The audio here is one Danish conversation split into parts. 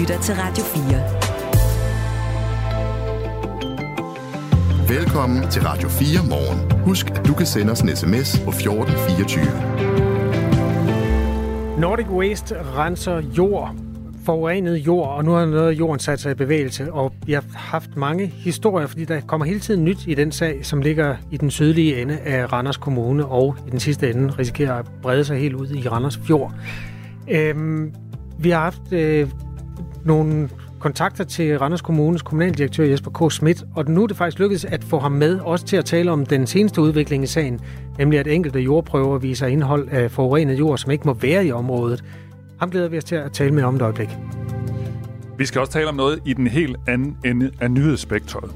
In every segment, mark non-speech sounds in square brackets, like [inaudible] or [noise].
lytter til Radio 4. Velkommen til Radio 4 morgen. Husk, at du kan sende os en sms på 1424. Nordic Waste renser jord, forurenet jord, og nu har noget af jorden sat sig i bevægelse, og vi har haft mange historier, fordi der kommer hele tiden nyt i den sag, som ligger i den sydlige ende af Randers Kommune, og i den sidste ende risikerer at brede sig helt ud i Randers Fjord. Øhm, vi har haft øh, nogle kontakter til Randers Kommunes kommunaldirektør Jesper K. Schmidt, og nu er det faktisk lykkedes at få ham med, også til at tale om den seneste udvikling i sagen, nemlig at enkelte jordprøver viser indhold af forurenet jord, som ikke må være i området. Ham glæder vi os til at tale med om et øjeblik. Vi skal også tale om noget i den helt anden ende af nyhedsspektret,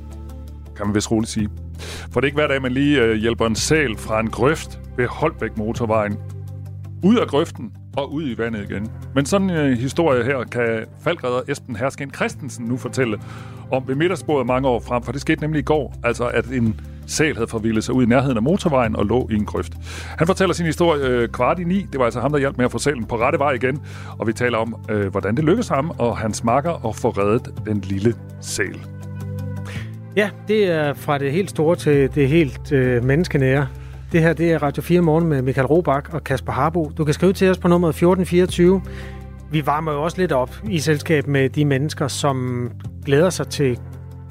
kan man vist roligt sige. For det er ikke hver dag, man lige øh, hjælper en sal fra en grøft ved Holbæk Motorvejen ud af grøften og ud i vandet igen. Men sådan en øh, historie her kan faldredder Esben Hersken Christensen nu fortælle om ved middagsbordet mange år frem, for det skete nemlig i går, altså at en sæl havde forvildet sig ud i nærheden af motorvejen og lå i en grøft. Han fortæller sin historie øh, kvart i ni. Det var altså ham, der hjalp med at få sælen på rette vej igen. Og vi taler om, øh, hvordan det lykkedes ham og hans makker at få reddet den lille sæl. Ja, det er fra det helt store til det helt øh, menneskenære. Det her det er Radio 4 Morgen med Michael Robach og Kasper Harbo. Du kan skrive til os på nummer 1424. Vi varmer jo også lidt op i selskab med de mennesker, som glæder sig til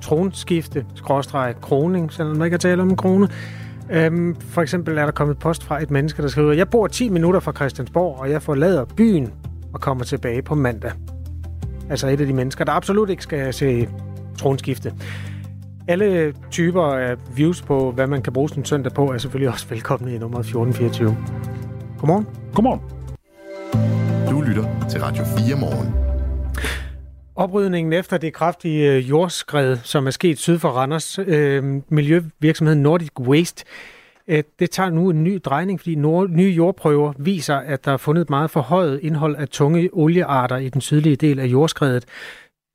tronskifte, skråstreg, kroning, selvom man ikke har tale om en krone. Øhm, for eksempel er der kommet post fra et menneske, der skriver, jeg bor 10 minutter fra Christiansborg, og jeg forlader byen og kommer tilbage på mandag. Altså et af de mennesker, der absolut ikke skal se tronskifte. Alle typer af views på, hvad man kan bruge sin søndag på, er selvfølgelig også velkomne i nummer 1424. Godmorgen. Godmorgen. Du lytter til Radio 4 morgen. Oprydningen efter det kraftige øh, jordskred, som er sket syd for Randers, øh, miljøvirksomheden Nordic Waste, øh, det tager nu en ny drejning, fordi nord- nye jordprøver viser, at der er fundet et meget forhøjet indhold af tunge oliearter i den sydlige del af jordskredet.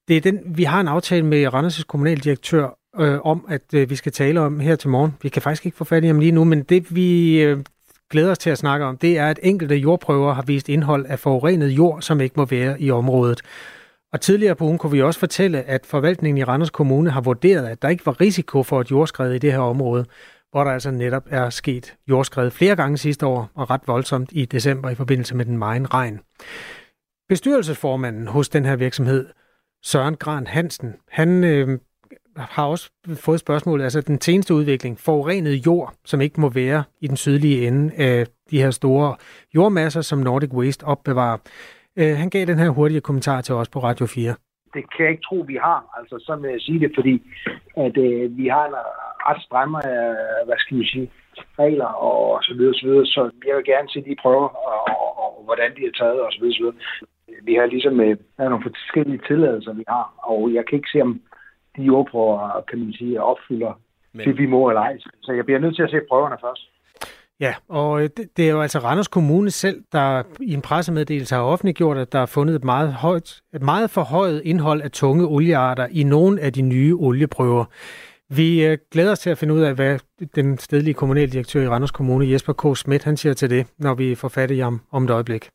Det er den, vi har en aftale med Randers' kommunaldirektør øh, om, at øh, vi skal tale om her til morgen. Vi kan faktisk ikke få fat i ham lige nu, men det vi øh, glæder os til at snakke om, det er, at enkelte jordprøver har vist indhold af forurenet jord, som ikke må være i området. Og tidligere på ugen kunne vi også fortælle, at forvaltningen i Randers Kommune har vurderet, at der ikke var risiko for et jordskred i det her område, hvor der altså netop er sket jordskred flere gange sidste år, og ret voldsomt i december i forbindelse med den meget regn. Bestyrelsesformanden hos den her virksomhed, Søren Gran Hansen, han øh, har også fået spørgsmålet, altså den seneste udvikling, forurenet jord, som ikke må være i den sydlige ende af de her store jordmasser, som Nordic Waste opbevarer. Øh, han gav den her hurtige kommentar til os på Radio 4. Det kan jeg ikke tro, vi har. Altså, sådan vil jeg sige det, fordi at, øh, vi har en ret stramme, øh, hvad skal vi sige, regler og så videre, så videre. Så jeg vil gerne se de prøver, og, og, og hvordan de er taget, og så videre, så videre. Vi har ligesom øh, der er nogle forskellige tilladelser, vi har, og jeg kan ikke se, om de jordprøver, kan man sige, opfylder Men... det, vi må eller ej. Så jeg bliver nødt til at se prøverne først. Ja, og det, det er jo altså Randers Kommune selv, der i en pressemeddelelse har offentliggjort, at der er fundet et meget, højt, et meget forhøjet indhold af tunge oliearter i nogle af de nye olieprøver. Vi øh, glæder os til at finde ud af, hvad den stedlige kommunaldirektør i Randers Kommune, Jesper K. Schmidt, han siger til det, når vi får fat i ham om et øjeblik.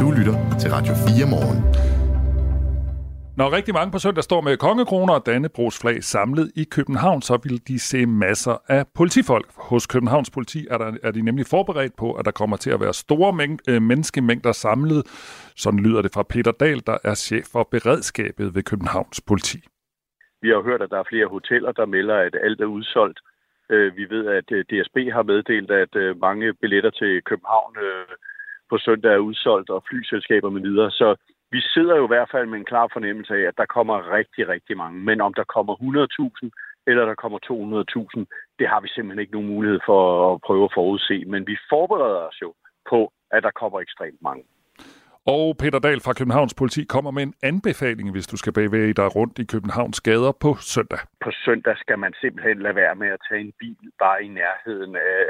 Du lytter til Radio 4 morgen. Når rigtig mange på søndag står med kongekroner og Dannebrogs flag samlet i København, så vil de se masser af politifolk. Hos Københavns politi er, der, er de nemlig forberedt på, at der kommer til at være store mæng- øh, menneskemængder samlet. Sådan lyder det fra Peter Dahl, der er chef for beredskabet ved Københavns politi. Vi har hørt, at der er flere hoteller, der melder, at alt er udsolgt. Øh, vi ved, at øh, DSB har meddelt, at mange billetter til København på søndag er udsolgt, og flyselskaber med videre. Så vi sidder jo i hvert fald med en klar fornemmelse af, at der kommer rigtig, rigtig mange. Men om der kommer 100.000 eller der kommer 200.000, det har vi simpelthen ikke nogen mulighed for at prøve at forudse. Men vi forbereder os jo på, at der kommer ekstremt mange. Og Peter Dahl fra Københavns Politi kommer med en anbefaling, hvis du skal bevæge dig rundt i Københavns gader på søndag. På søndag skal man simpelthen lade være med at tage en bil bare i nærheden af,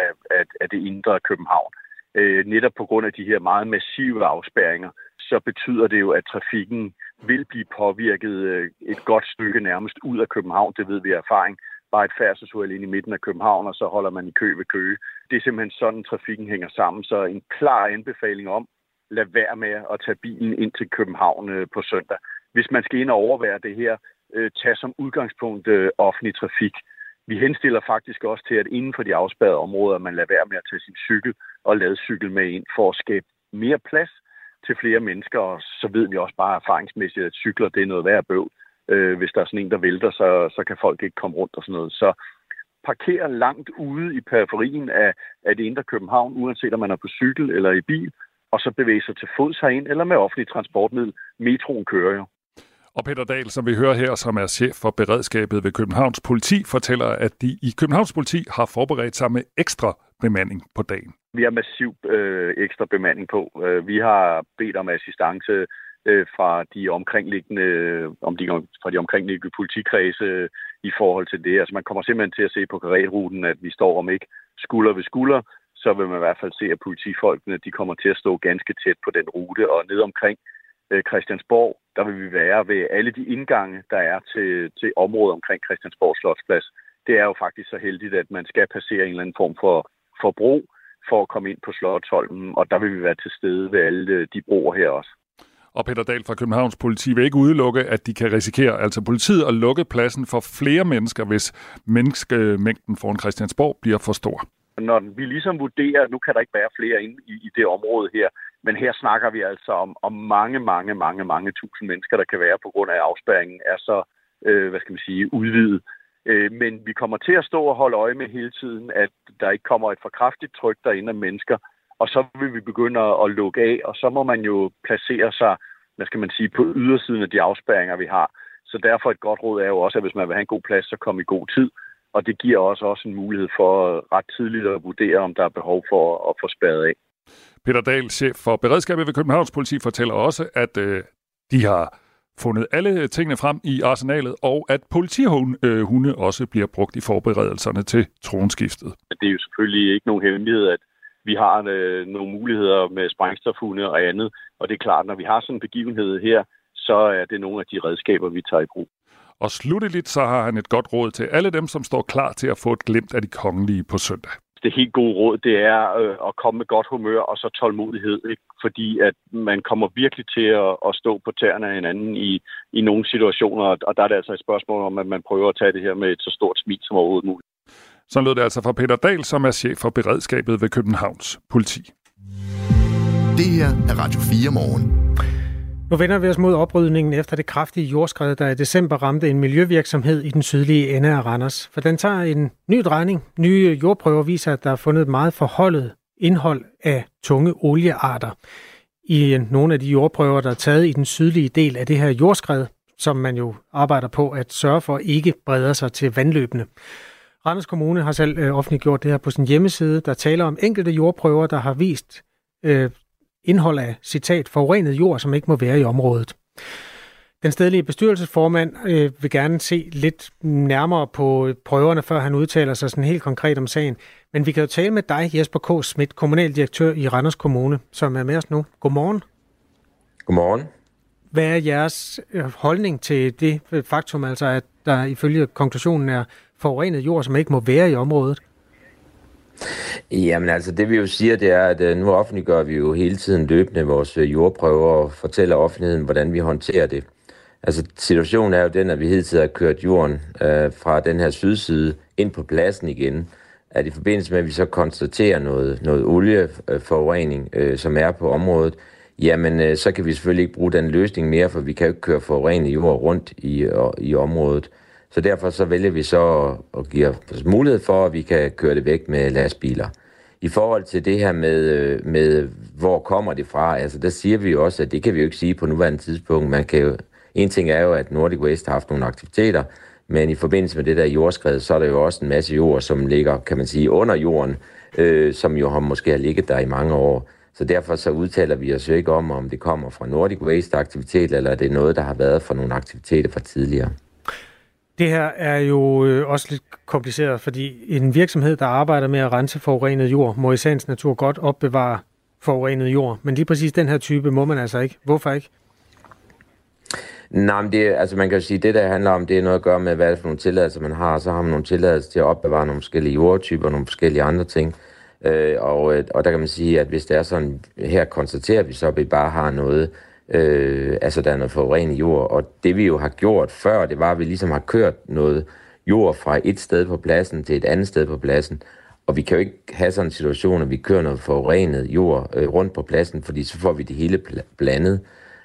af, af, af det indre København. Øh, netop på grund af de her meget massive afspærringer, så betyder det jo, at trafikken vil blive påvirket øh, et godt stykke nærmest ud af København. Det ved vi af erfaring. Bare et færdselsuheld ind i midten af København, og så holder man i kø ved køge. Det er simpelthen sådan, trafikken hænger sammen. Så en klar anbefaling om, lade være med at tage bilen ind til København øh, på søndag. Hvis man skal ind og overvære det her, øh, tag som udgangspunkt offentlig trafik. Vi henstiller faktisk også til, at inden for de afspærrede områder, man lader være med at tage sin cykel og lade cykel med ind for at skabe mere plads til flere mennesker, og så ved vi også bare erfaringsmæssigt, at cykler det er noget værd bøv. Øh, hvis der er sådan en, der vælter, så, så kan folk ikke komme rundt og sådan noget. Så parkere langt ude i periferien af, af det indre København, uanset om man er på cykel eller i bil, og så bevæge sig til fods herind eller med offentlig transportmiddel. Metroen kører jo. Og Peter Dahl, som vi hører her, som er chef for beredskabet ved Københavns Politi, fortæller, at de i Københavns Politi har forberedt sig med ekstra bemanding på dagen. Vi har massiv øh, ekstra bemanding på. Øh, vi har bedt om assistance øh, fra de omkringliggende, om de, fra de omkringliggende politikredse øh, i forhold til det. Altså man kommer simpelthen til at se på karetruten, at vi står om ikke skulder ved skulder, så vil man i hvert fald se, at politifolkene de kommer til at stå ganske tæt på den rute og ned omkring øh, Christiansborg, der vil vi være ved alle de indgange, der er til, til området omkring Christiansborg Slotsplads. Det er jo faktisk så heldigt, at man skal passere en eller anden form for, for bro for at komme ind på Slottholmen, og der vil vi være til stede ved alle de broer her også. Og Peter Dahl fra Københavns Politi vil ikke udelukke, at de kan risikere, altså politiet, at lukke pladsen for flere mennesker, hvis menneskemængden foran Christiansborg bliver for stor. Når vi ligesom vurderer, at nu kan der ikke være flere inde i, i det område her, men her snakker vi altså om, om mange, mange, mange, mange tusind mennesker, der kan være på grund af, at afspærringen er så, øh, hvad skal man sige, udvidet. Øh, men vi kommer til at stå og holde øje med hele tiden, at der ikke kommer et for kraftigt tryk derinde af mennesker, og så vil vi begynde at lukke af, og så må man jo placere sig, hvad skal man sige, på ydersiden af de afspærringer, vi har. Så derfor et godt råd er jo også, at hvis man vil have en god plads, så kom i god tid. Og det giver også, også en mulighed for ret tidligt at vurdere, om der er behov for at få spærret af. Peter Dahl, chef for beredskabet ved Københavns Politi, fortæller også, at øh, de har fundet alle tingene frem i arsenalet, og at politihunde øh, også bliver brugt i forberedelserne til tronskiftet. Det er jo selvfølgelig ikke nogen hemmelighed, at vi har øh, nogle muligheder med sprængstofhunde og andet, og det er klart, når vi har sådan en begivenhed her, så er det nogle af de redskaber, vi tager i brug. Og slutteligt så har han et godt råd til alle dem, som står klar til at få et glimt af de kongelige på søndag det helt gode råd, det er øh, at komme med godt humør og så tålmodighed, ikke? fordi at man kommer virkelig til at, at stå på tæerne af hinanden i, i nogle situationer, og der er det altså et spørgsmål om, at man prøver at tage det her med et så stort smil som overhovedet muligt. Så lød det altså fra Peter Dahl, som er chef for beredskabet ved Københavns politi. Det her er Radio 4 morgen. Nu vender vi os mod oprydningen efter det kraftige jordskred, der i december ramte en miljøvirksomhed i den sydlige ende af Randers. For den tager en ny drejning. Nye jordprøver viser, at der er fundet meget forholdet indhold af tunge oliearter i nogle af de jordprøver, der er taget i den sydlige del af det her jordskred, som man jo arbejder på at sørge for ikke breder sig til vandløbene. Randers Kommune har selv øh, offentliggjort det her på sin hjemmeside, der taler om enkelte jordprøver, der har vist øh, indhold af, citat, forurenet jord, som ikke må være i området. Den stedlige bestyrelsesformand øh, vil gerne se lidt nærmere på prøverne, før han udtaler sig sådan helt konkret om sagen. Men vi kan jo tale med dig, Jesper K. Schmidt, kommunaldirektør i Randers Kommune, som er med os nu. Godmorgen. Godmorgen. Hvad er jeres øh, holdning til det faktum, altså at der ifølge konklusionen er forurenet jord, som ikke må være i området? Jamen altså, det vi jo siger, det er, at øh, nu offentliggør vi jo hele tiden løbende vores øh, jordprøver og fortæller offentligheden, hvordan vi håndterer det. Altså, situationen er jo den, at vi hele tiden har kørt jorden øh, fra den her sydside ind på pladsen igen. At i forbindelse med, at vi så konstaterer noget, noget olieforurening, øh, øh, som er på området, jamen øh, så kan vi selvfølgelig ikke bruge den løsning mere, for vi kan jo ikke køre forurenet jord rundt i, og, i området. Så derfor så vælger vi så at give os mulighed for, at vi kan køre det væk med lastbiler. I forhold til det her med, øh, med hvor kommer det fra, altså der siger vi jo også, at det kan vi jo ikke sige på nuværende tidspunkt. Man kan jo, en ting er jo, at Nordic Waste har haft nogle aktiviteter, men i forbindelse med det der jordskred, så er der jo også en masse jord, som ligger, kan man sige, under jorden, øh, som jo har måske har ligget der i mange år. Så derfor så udtaler vi os jo ikke om, om det kommer fra Nordic Waste aktivitet, eller det er noget, der har været fra nogle aktiviteter fra tidligere. Det her er jo øh, også lidt kompliceret, fordi en virksomhed, der arbejder med at rense forurenet jord, må i sagens natur godt opbevare forurenet jord. Men lige præcis den her type må man altså ikke. Hvorfor ikke? Nej, men det, altså man kan jo sige, at det der handler om, det er noget at gøre med, hvad for nogle tilladelser man har. Så har man nogle tilladelser til at opbevare nogle forskellige jordtyper, nogle forskellige andre ting. Øh, og, øh, og der kan man sige, at hvis det er sådan, her konstaterer vi så, at vi bare har noget, øh, Øh, altså der er noget forurenet jord, og det vi jo har gjort før, det var, at vi ligesom har kørt noget jord fra et sted på pladsen til et andet sted på pladsen, og vi kan jo ikke have sådan en situation, at vi kører noget forurenet jord øh, rundt på pladsen, fordi så får vi det hele blandet.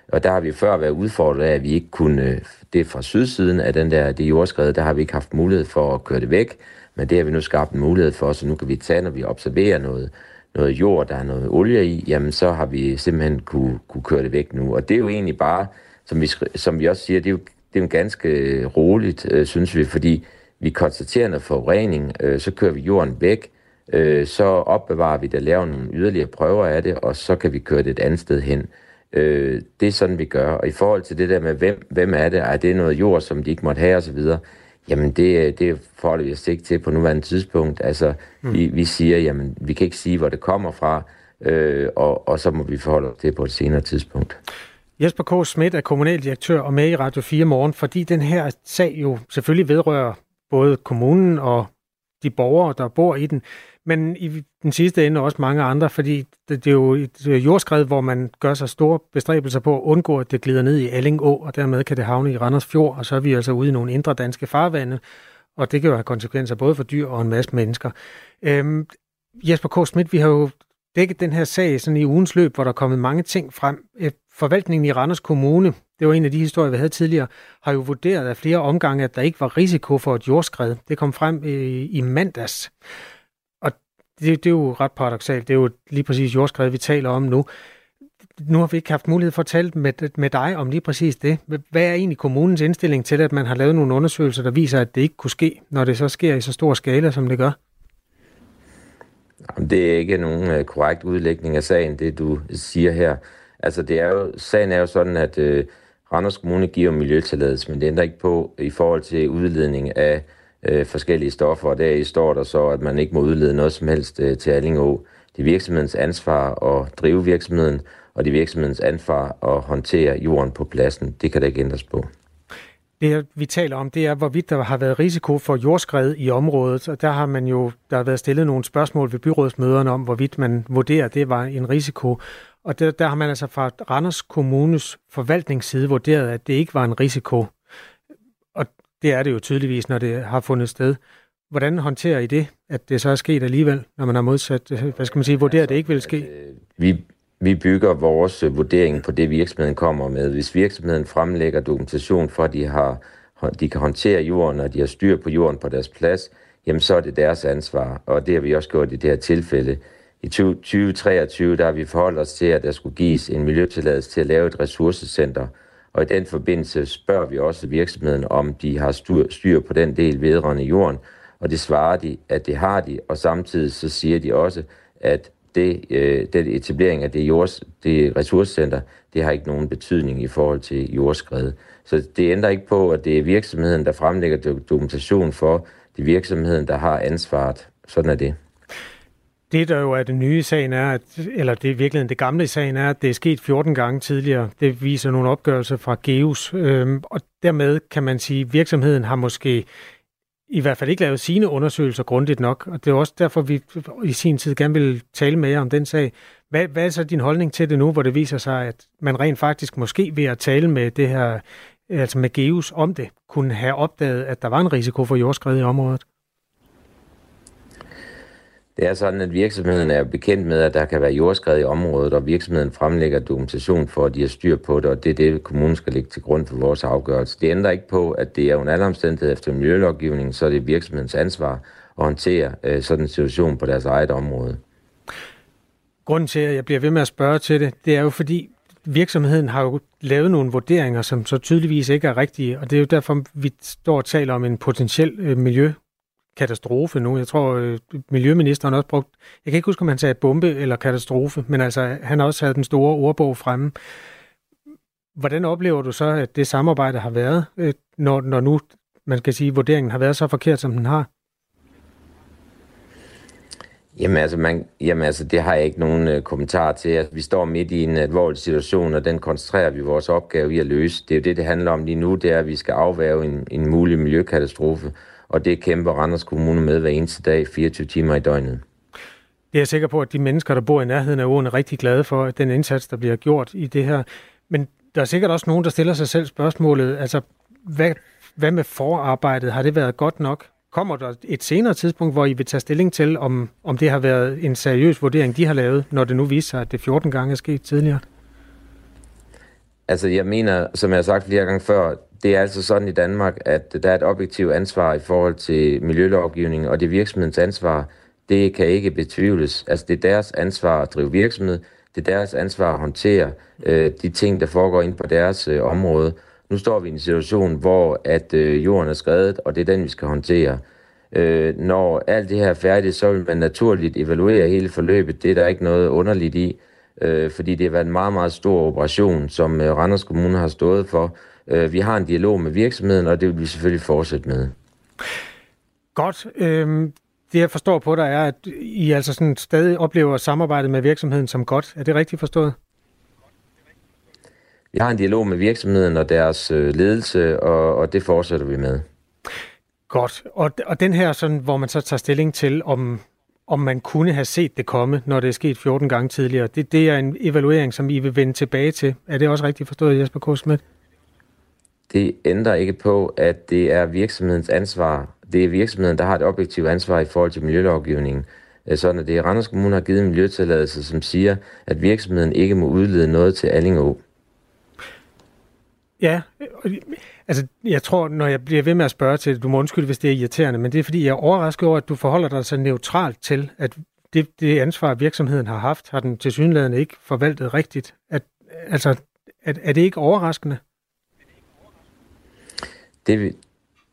Og der har vi før været udfordret af, at vi ikke kunne, øh, det fra sydsiden af den der, det jordskred, der har vi ikke haft mulighed for at køre det væk, men det har vi nu skabt en mulighed for, så nu kan vi tage, når vi observerer noget, noget jord, der er noget olie i, jamen så har vi simpelthen kunne, kunne køre det væk nu. Og det er jo egentlig bare, som vi, som vi også siger, det er jo, det er jo ganske øh, roligt, øh, synes vi, fordi vi konstaterer noget forurening, øh, så kører vi jorden væk, øh, så opbevarer vi det, laver nogle yderligere prøver af det, og så kan vi køre det et andet sted hen. Øh, det er sådan, vi gør. Og i forhold til det der med, hvem, hvem er det? Er det noget jord, som de ikke måtte have osv.? Jamen, det, det forholder vi os ikke til på nuværende tidspunkt. Altså, mm. vi, vi siger, jamen, vi kan ikke sige, hvor det kommer fra, øh, og, og så må vi forholde os til på et senere tidspunkt. Jesper K. Schmidt er kommunaldirektør og med i Radio 4 morgen, fordi den her sag jo selvfølgelig vedrører både kommunen og de borgere, der bor i den men i den sidste ende også mange andre, fordi det, det er jo et jordskred, hvor man gør sig store bestræbelser på at undgå, at det glider ned i Allingå, og dermed kan det havne i Randers Fjord, og så er vi altså ude i nogle indre danske farvande, og det kan jo have konsekvenser både for dyr og en masse mennesker. Øhm, Jesper K. Schmidt, vi har jo dækket den her sag sådan i ugens løb, hvor der er kommet mange ting frem. Øh, forvaltningen i Randers Kommune, det var en af de historier, vi havde tidligere, har jo vurderet af flere omgange, at der ikke var risiko for et jordskred. Det kom frem i, i mandags det, det er jo ret paradoxalt. Det er jo lige præcis jordskred, vi taler om nu. Nu har vi ikke haft mulighed for at tale med, med dig om lige præcis det. Hvad er egentlig kommunens indstilling til, at man har lavet nogle undersøgelser, der viser, at det ikke kunne ske, når det så sker i så stor skala, som det gør? Det er ikke nogen øh, korrekt udlægning af sagen, det du siger her. Altså, det er jo, sagen er jo sådan, at øh, Randers Kommune giver miljøtilladelse, men det ændrer ikke på i forhold til udledning af øh, forskellige stoffer, og deri står der så, at man ikke må udlede noget som helst øh, til Allingå. Det er virksomhedens ansvar at drive virksomheden, og det er virksomhedens ansvar at håndtere jorden på pladsen. Det kan der ikke ændres på. Det, vi taler om, det er, hvorvidt der har været risiko for jordskred i området, og der har man jo der har været stillet nogle spørgsmål ved byrådsmøderne om, hvorvidt man vurderer, at det var en risiko. Og der, der har man altså fra Randers Kommunes forvaltningsside vurderet, at det ikke var en risiko. Det er det jo tydeligvis, når det har fundet sted. Hvordan håndterer I det, at det så er sket alligevel, når man har modsat, hvad skal man sige, vurderet, at det ikke vil ske? Øh, vi, vi bygger vores øh, vurdering på det, virksomheden kommer med. Hvis virksomheden fremlægger dokumentation for, at de, har, de kan håndtere jorden, og de har styr på jorden på deres plads, jamen så er det deres ansvar, og det har vi også gjort i det her tilfælde. I 2023 der har vi forholdt os til, at der skulle gives en miljøtilladelse til at lave et ressourcecenter, og i den forbindelse spørger vi også virksomheden, om de har styr på den del vedrørende jorden, og det svarer de, at det har de, og samtidig så siger de også, at det, øh, den etablering af det, jords, det ressourcecenter, det har ikke nogen betydning i forhold til jordskred. Så det ændrer ikke på, at det er virksomheden, der fremlægger dokumentation for, det er virksomheden, der har ansvaret. Sådan er det. Det, der jo er det nye i sagen er, at, eller det er virkelig det gamle i sagen er, at det er sket 14 gange tidligere. Det viser nogle opgørelser fra GEUS, øhm, og dermed kan man sige, at virksomheden har måske i hvert fald ikke lavet sine undersøgelser grundigt nok, og det er også derfor, vi i sin tid gerne vil tale med jer om den sag. Hvad, hvad er så din holdning til det nu, hvor det viser sig, at man rent faktisk måske ved at tale med det her, altså med GEUS om det, kunne have opdaget, at der var en risiko for jordskred i området? Det er sådan, at virksomheden er bekendt med, at der kan være jordskred i området, og virksomheden fremlægger dokumentation for, at de har styr på det, og det er det, kommunen skal lægge til grund for vores afgørelse. Det ændrer ikke på, at det er under alle omstændigheder efter miljølovgivningen, så er det virksomhedens ansvar at håndtere øh, sådan en situation på deres eget område. Grunden til, at jeg bliver ved med at spørge til det, det er jo fordi, virksomheden har jo lavet nogle vurderinger, som så tydeligvis ikke er rigtige, og det er jo derfor, vi står og taler om en potentiel øh, miljø katastrofe nu. Jeg tror, øh, Miljøministeren også brugt, jeg kan ikke huske, om han sagde bombe eller katastrofe, men altså, han har også havde den store ordbog fremme. Hvordan oplever du så, at det samarbejde har været, øh, når, når nu, man kan sige, vurderingen har været så forkert, som den har? Jamen altså, man, jamen altså, det har jeg ikke nogen øh, kommentar til. Altså, vi står midt i en alvorlig situation, og den koncentrerer vi vores opgave i at løse. Det er jo det, det handler om lige nu, det er, at vi skal afværge en, en mulig miljøkatastrofe og det kæmper Randers Kommune med hver eneste dag, 24 timer i døgnet. det er jeg sikker på, at de mennesker, der bor i nærheden af åen, er rigtig glade for, at den indsats, der bliver gjort i det her. Men der er sikkert også nogen, der stiller sig selv spørgsmålet, altså, hvad, hvad med forarbejdet? Har det været godt nok? Kommer der et senere tidspunkt, hvor I vil tage stilling til, om, om det har været en seriøs vurdering, de har lavet, når det nu viser sig, at det 14 gange er sket tidligere? Altså, jeg mener, som jeg har sagt flere gange før, det er altså sådan i Danmark, at der er et objektivt ansvar i forhold til miljølovgivningen, og det er virksomhedens ansvar. Det kan ikke betvivles. Altså, det er deres ansvar at drive virksomhed. Det er deres ansvar at håndtere øh, de ting, der foregår ind på deres øh, område. Nu står vi i en situation, hvor at øh, jorden er skredet, og det er den, vi skal håndtere. Øh, når alt det her er færdigt, så vil man naturligt evaluere hele forløbet. Det er der ikke noget underligt i, øh, fordi det har været en meget, meget stor operation, som øh, Randers Kommune har stået for. Øh, vi har en dialog med virksomheden, og det vil vi selvfølgelig fortsætte med. Godt. Øh, det jeg forstår på dig er, at I altså sådan stadig oplever samarbejdet med virksomheden som godt. Er det rigtigt forstået? Vi har en dialog med virksomheden og deres øh, ledelse, og, og det fortsætter vi med. Godt. Og, og den her, sådan, hvor man så tager stilling til, om, om man kunne have set det komme, når det er sket 14 gange tidligere, det, det er en evaluering, som I vil vende tilbage til. Er det også rigtigt forstået, Jesper K. Schmidt? Det ændrer ikke på, at det er virksomhedens ansvar. Det er virksomheden, der har et objektivt ansvar i forhold til miljølovgivningen. Øh, sådan at det er Randers Kommune har givet en miljøtilladelse, som siger, at virksomheden ikke må udlede noget til Allingå. Ja, altså jeg tror, når jeg bliver ved med at spørge til du må undskylde, hvis det er irriterende, men det er fordi, jeg er overrasket over, at du forholder dig så neutralt til, at det, det ansvar, virksomheden har haft, har den til synligheden ikke forvaltet rigtigt. At, altså, er, er det ikke overraskende? Det,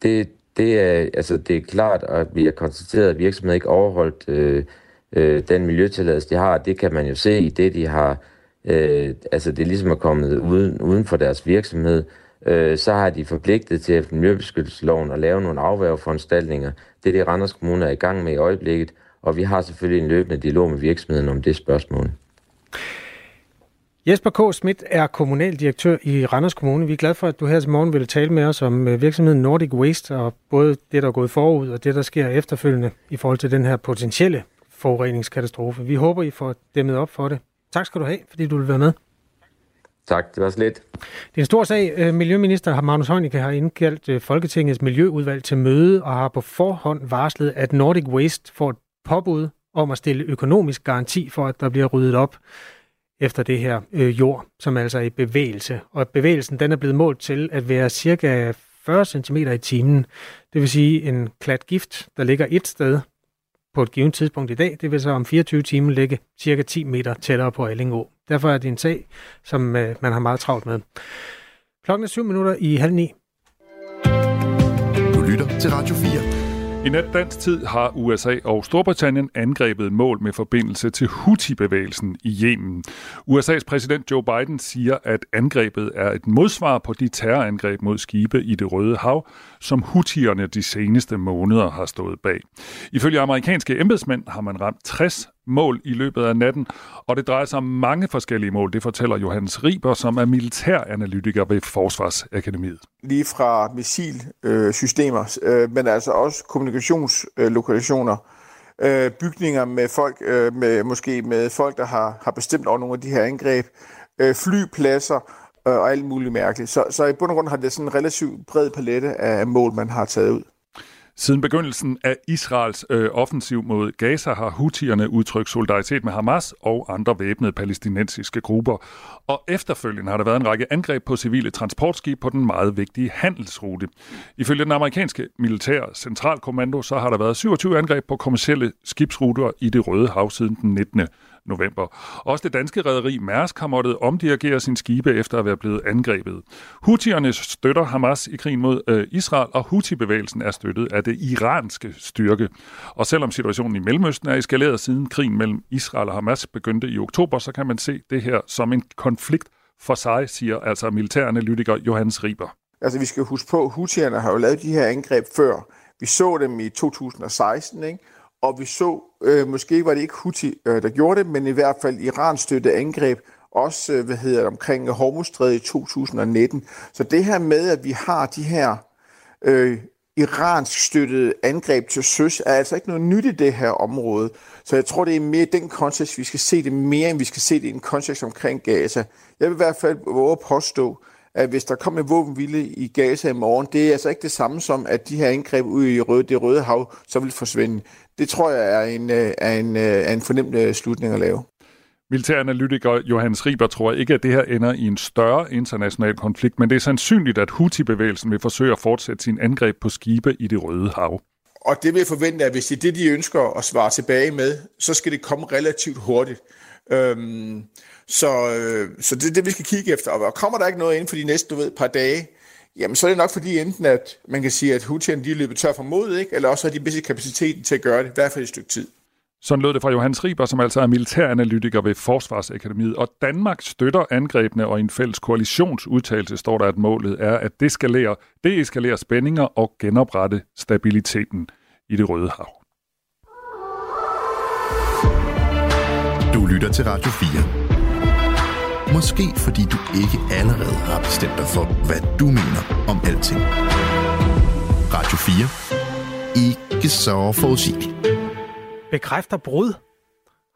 det, det, er, altså, det er klart, at vi har konstateret, at virksomheden ikke overholdt øh, øh, den miljøtilladelse, de har. Det kan man jo se i det, de har øh, altså det er ligesom er kommet uden, uden for deres virksomhed, øh, så har de forpligtet til efter miljøbeskyttelsesloven at lave nogle afværgeforanstaltninger. Det er det, Randers Kommune er i gang med i øjeblikket, og vi har selvfølgelig en løbende dialog med virksomheden om det spørgsmål. Jesper K. Schmidt er kommunaldirektør i Randers Kommune. Vi er glade for, at du her til morgen vil tale med os om øh, virksomheden Nordic Waste og både det, der er gået forud og det, der sker efterfølgende i forhold til den her potentielle forureningskatastrofe. Vi håber, I får dæmmet op for det. Tak skal du have, fordi du vil være med. Tak, det var så lidt. Det er en stor sag. Øh, Miljøminister Magnus Heunicke har indkaldt øh, Folketingets Miljøudvalg til møde og har på forhånd varslet, at Nordic Waste får et påbud om at stille økonomisk garanti for, at der bliver ryddet op efter det her øh, jord, som altså er i bevægelse. Og bevægelsen den er blevet målt til at være cirka 40 cm i timen. Det vil sige en klat gift, der ligger et sted på et givet tidspunkt i dag. Det vil så om 24 timer ligge cirka 10 meter tættere på Allingå. Derfor er det en sag, som øh, man har meget travlt med. Klokken er 7 minutter i halv ni. Du lytter til Radio 4. I nat dansk tid har USA og Storbritannien angrebet mål med forbindelse til Houthi-bevægelsen i Yemen. USA's præsident Joe Biden siger, at angrebet er et modsvar på de terrorangreb mod skibe i det Røde Hav, som Houthierne de seneste måneder har stået bag. Ifølge amerikanske embedsmænd har man ramt 60 mål i løbet af natten, og det drejer sig om mange forskellige mål, det fortæller Johannes Riber, som er militæranalytiker ved Forsvarsakademiet. Lige fra missilsystemer, øh, men altså også kommunikationslokationer, øh, bygninger med folk, øh, med, måske med folk, der har, har bestemt over nogle af de her angreb, øh, flypladser øh, og alt muligt mærkeligt. Så, så i bund og grund har det sådan en relativt bred palette af mål, man har taget ud. Siden begyndelsen af Israels øh, offensiv mod Gaza har Houthierne udtrykt solidaritet med Hamas og andre væbnede palæstinensiske grupper. Og efterfølgende har der været en række angreb på civile transportskib på den meget vigtige handelsrute. Ifølge den amerikanske militære centralkommando, så har der været 27 angreb på kommersielle skibsruter i det Røde Hav siden den 19 november. Også det danske rederi Mærsk har måttet omdirigere sin skibe efter at være blevet angrebet. Houthierne støtter Hamas i krigen mod øh, Israel, og Houthi-bevægelsen er støttet af det iranske styrke. Og selvom situationen i Mellemøsten er eskaleret siden krigen mellem Israel og Hamas begyndte i oktober, så kan man se det her som en konflikt for sig, siger altså militæranalytiker Johannes Riber. Altså vi skal huske på, at Houthierne har jo lavet de her angreb før. Vi så dem i 2016, ikke? Og vi så, øh, måske var det ikke Houthi, øh, der gjorde det, men i hvert fald Iran støtte angreb, også øh, hvad hedder det, omkring Hormuzstrædet i 2019. Så det her med, at vi har de her øh, iransk støttede angreb til søs er altså ikke noget nyt i det her område. Så jeg tror, det er mere den kontekst, vi skal se det mere, end vi skal se det i en kontekst omkring Gaza. Jeg vil i hvert fald våge at påstå, at hvis der kommer en våbenvilde i Gaza i morgen, det er altså ikke det samme som, at de her angreb ude i røde, det røde hav, så vil forsvinde. Det tror jeg er en, øh, er en, øh, er en fornemt øh, slutning at lave. Militæranalytiker Johannes Riber tror ikke, at det her ender i en større international konflikt, men det er sandsynligt, at Houthi-bevægelsen vil forsøge at fortsætte sin angreb på skibe i det røde hav. Og det vil jeg forvente, at hvis det er det, de ønsker at svare tilbage med, så skal det komme relativt hurtigt. Øhm, så øh, så det er det, vi skal kigge efter. Og kommer der ikke noget inden for de næste du ved, par dage, jamen så er det nok fordi enten, at man kan sige, at Houthierne de er løbet tør for mod, ikke? eller også har de bedste kapaciteten til at gøre det, i hvert fald et stykke tid. Sådan lød det fra Johannes Riber, som altså er militæranalytiker ved Forsvarsakademiet. Og Danmark støtter angrebene, og i en fælles koalitionsudtalelse står der, at målet er at deskalere, deeskalere spændinger og genoprette stabiliteten i det røde hav. Du lytter til Radio 4. Måske fordi du ikke allerede har bestemt dig for, hvad du mener om alting. Radio 4. Ikke så forudsigeligt. Bekræfter brud.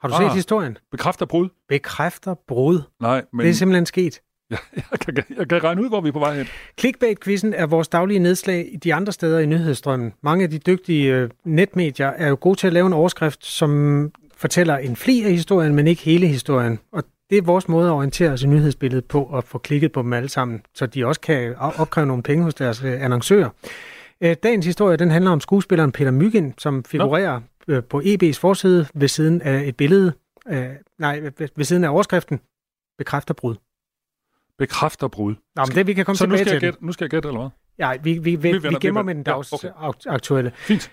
Har du Ah. set historien? Bekræfter brud? Bekræfter brud. Nej, men Det er simpelthen sket. [laughs] jeg, jeg, kan, jeg kan regne ud, hvor vi er på vej hen. Clickbait-quizzen er vores daglige nedslag i de andre steder i nyhedsstrømmen. Mange af de dygtige øh, netmedier er jo gode til at lave en overskrift, som fortæller en fli af historien, men ikke hele historien. Og det er vores måde at orientere os i nyhedsbilledet på og få klikket på dem alle sammen, så de også kan op- opkræve nogle penge hos deres øh, annoncører. Øh, Dagens historie den handler om skuespilleren Peter Myggen, som figurerer øh, på EB's forside ved siden af et billede, øh, nej, ved- siden af overskriften, bekræfter brud. Bekræfter brud. Nå, men det vi kan komme Så nu tilbage skal, jeg til. gætte, nu skal jeg gætte, eller hvad? Ja, vi, vi, vi, vi, vi gemmer med den Ja, dags okay. okay. aktuelle. Fint.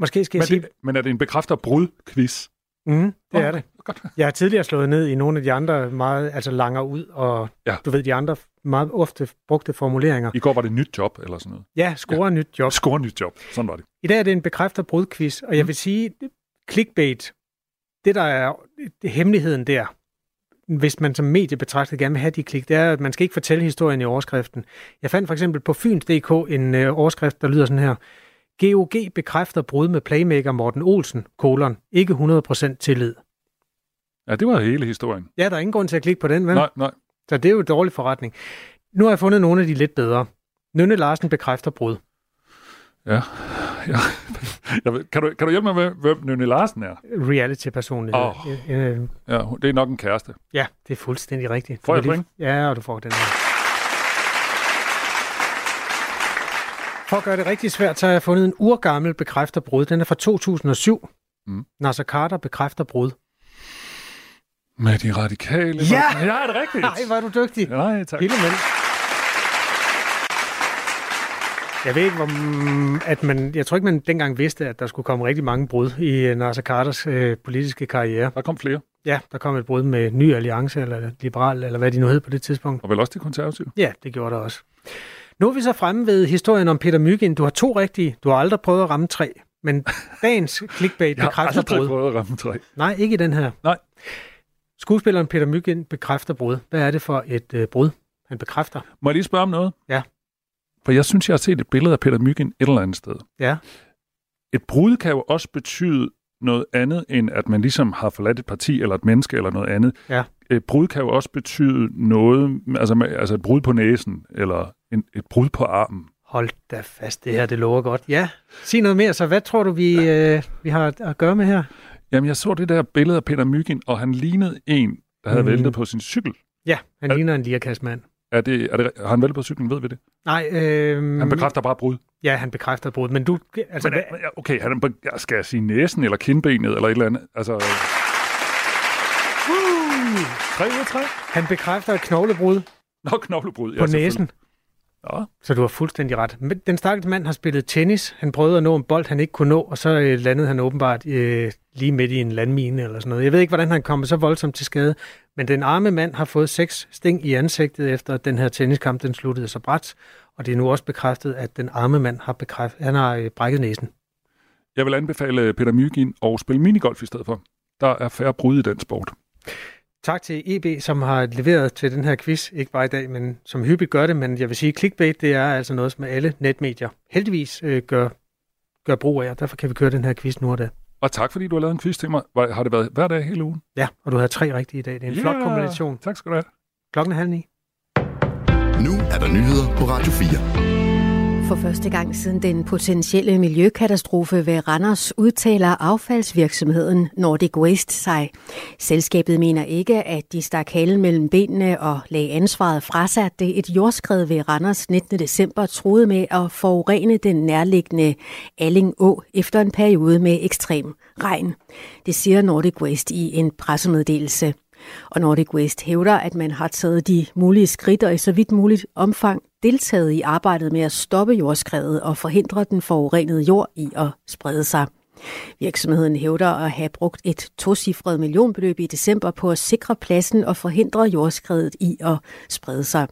Måske skal jeg Men, sige... det, men er det en bekræfter brud-quiz? Mm, det er det. Godt. [laughs] Jeg har tidligere slået ned i nogle af de andre meget, altså langer ud, og Ja. du ved, de andre meget ofte brugte formuleringer. I går var det nyt job, eller sådan noget. Ja, score ja. nyt job. Score nyt job. Sådan var det. I dag er det en bekræfter brudquiz, og jeg vil sige, clickbait, det der er det, hemmeligheden der, hvis man som mediebetragter gerne vil have de klik, det er, at man skal ikke fortælle historien i overskriften. Jeg fandt for eksempel på Fyns.dk en øh, overskrift, der lyder sådan her. GOG bekræfter brud med playmaker Morten Olsen, kolon, ikke 100% tillid. Ja, det var hele historien. Ja, der er ingen grund til at klikke på den, vel? Nej, nej. Så det er jo en dårlig forretning. Nu har jeg fundet nogle af de lidt bedre. Nynne Larsen bekræfter brud. Ja. ja. Kan, du, kan du hjælpe mig med, hvem Nynne Larsen er? Reality-personlighed. Øh, øh, Ja, det er nok en kæreste. ja, det er fuldstændig rigtigt. Får jeg point? Ja, og du får den her. For at gøre det rigtig svært, så har jeg fundet en urgammel bekræfter brud. Den er fra 2007. Mm. Nasser Carter bekræfter brud. Med de radikale. Ja! Ja, er det rigtigt? Nej, er du dygtig. Nej, tak. Lille mand. Jeg ved ikke, hvor, at man, jeg tror ikke, man dengang vidste, at der skulle komme rigtig mange brud i øh, Nasser Carters øh, politiske karriere. Der kom flere. Ja, der kom et brud med Ny Alliance, eller Liberal, eller hvad de nu hed på det tidspunkt. Og vel også de konservative. Ja, det gjorde der også. Nu er vi så fremme ved historien om Peter Myggen. Du har to rigtige. Du har aldrig prøvet at ramme tre. Men dagens clickbait [laughs] Jeg har bekræfter aldrig brud. prøvet at ramme tre. Nej, ikke i den her. Nej. Skuespilleren Peter Myggen bekræfter brud. Hvad er det for et øh, brud, han bekræfter? Må jeg lige spørge om noget? Ja. For jeg synes, jeg har set et billede af Peter Myggen et eller andet sted. Ja. Et brud kan jo også betyde noget andet, end at man ligesom har forladt et parti, eller et menneske, eller noget andet. Ja. Et brud kan jo også betyde noget, altså, altså et brud på næsen, eller en, et brud på armen. Hold da fast, det her det lover godt. Ja, sig noget mere. Så hvad tror du, vi, øh, vi har at gøre med her? Jamen, jeg så det der billede af Peter Myggen, og han lignede en, der havde Mm. væltet på sin cykel. Ja, han Er- ligner en lirakassmand. Er det, er det, har han væltet på cyklen, ved vi det? Nej, øh, Han bekræfter bare brud. Ja, han bekræfter brud. Men du, altså, Men, hvad, øh, okay, han, ja, skal jeg sige næsen, eller kindbenet, eller et eller andet? Altså, tre ud af tre? han bekræfter et knoglebrud Nå, knoglebrud. på næsen. Ja. Så du har fuldstændig ret. Den stakkels mand har spillet tennis. Han prøvede at nå en bold, han ikke kunne nå, og så øh, landede han åbenbart øh, lige midt i en landmine eller sådan noget. Jeg ved ikke, hvordan han kom så voldsomt til skade, men den arme mand har fået seks sting i ansigtet, efter at den her tenniskamp den sluttede så bræt. Og det er nu også bekræftet, at den arme mand har, bekræftet, han har øh, brækket næsen. Jeg vil anbefale Peter Myggen at spille minigolf i stedet for. Der er færre brud i den sport. Tak til EB, som har leveret til den her quiz, ikke bare i dag, men som hyppigt gør det, men jeg vil sige, clickbait, det er altså noget, som alle netmedier heldigvis øh, gør, gør brug af, og derfor kan vi køre den her quiz nu og da. Og tak, fordi du har lavet en quiz til mig. Har det været hver dag hele ugen? Ja, og du havde tre rigtige i dag. Det er en yeah, flot kombination. Tak skal du have. Klokken er halv ni. Nu er der nyheder på Radio 4. For første gang siden den potentielle miljøkatastrofe ved Randers udtaler affaldsvirksomheden Nordic Waste sig. Selskabet mener ikke, at de stak halen mellem benene og lagde ansvaret fra sig, det et jordskred ved Randers 19. december troede med at forurene den nærliggende Alling Å efter en periode med ekstrem regn. Det siger Nordic Waste i en pressemeddelelse. Og Nordic West hævder, at man har taget de mulige skridt og i så vidt muligt omfang deltaget i arbejdet med at stoppe jordskredet og forhindre den forurenede jord i at sprede sig. Virksomheden hævder at have brugt et tocifret millionbeløb i december på at sikre pladsen og forhindre jordskredet i at sprede sig.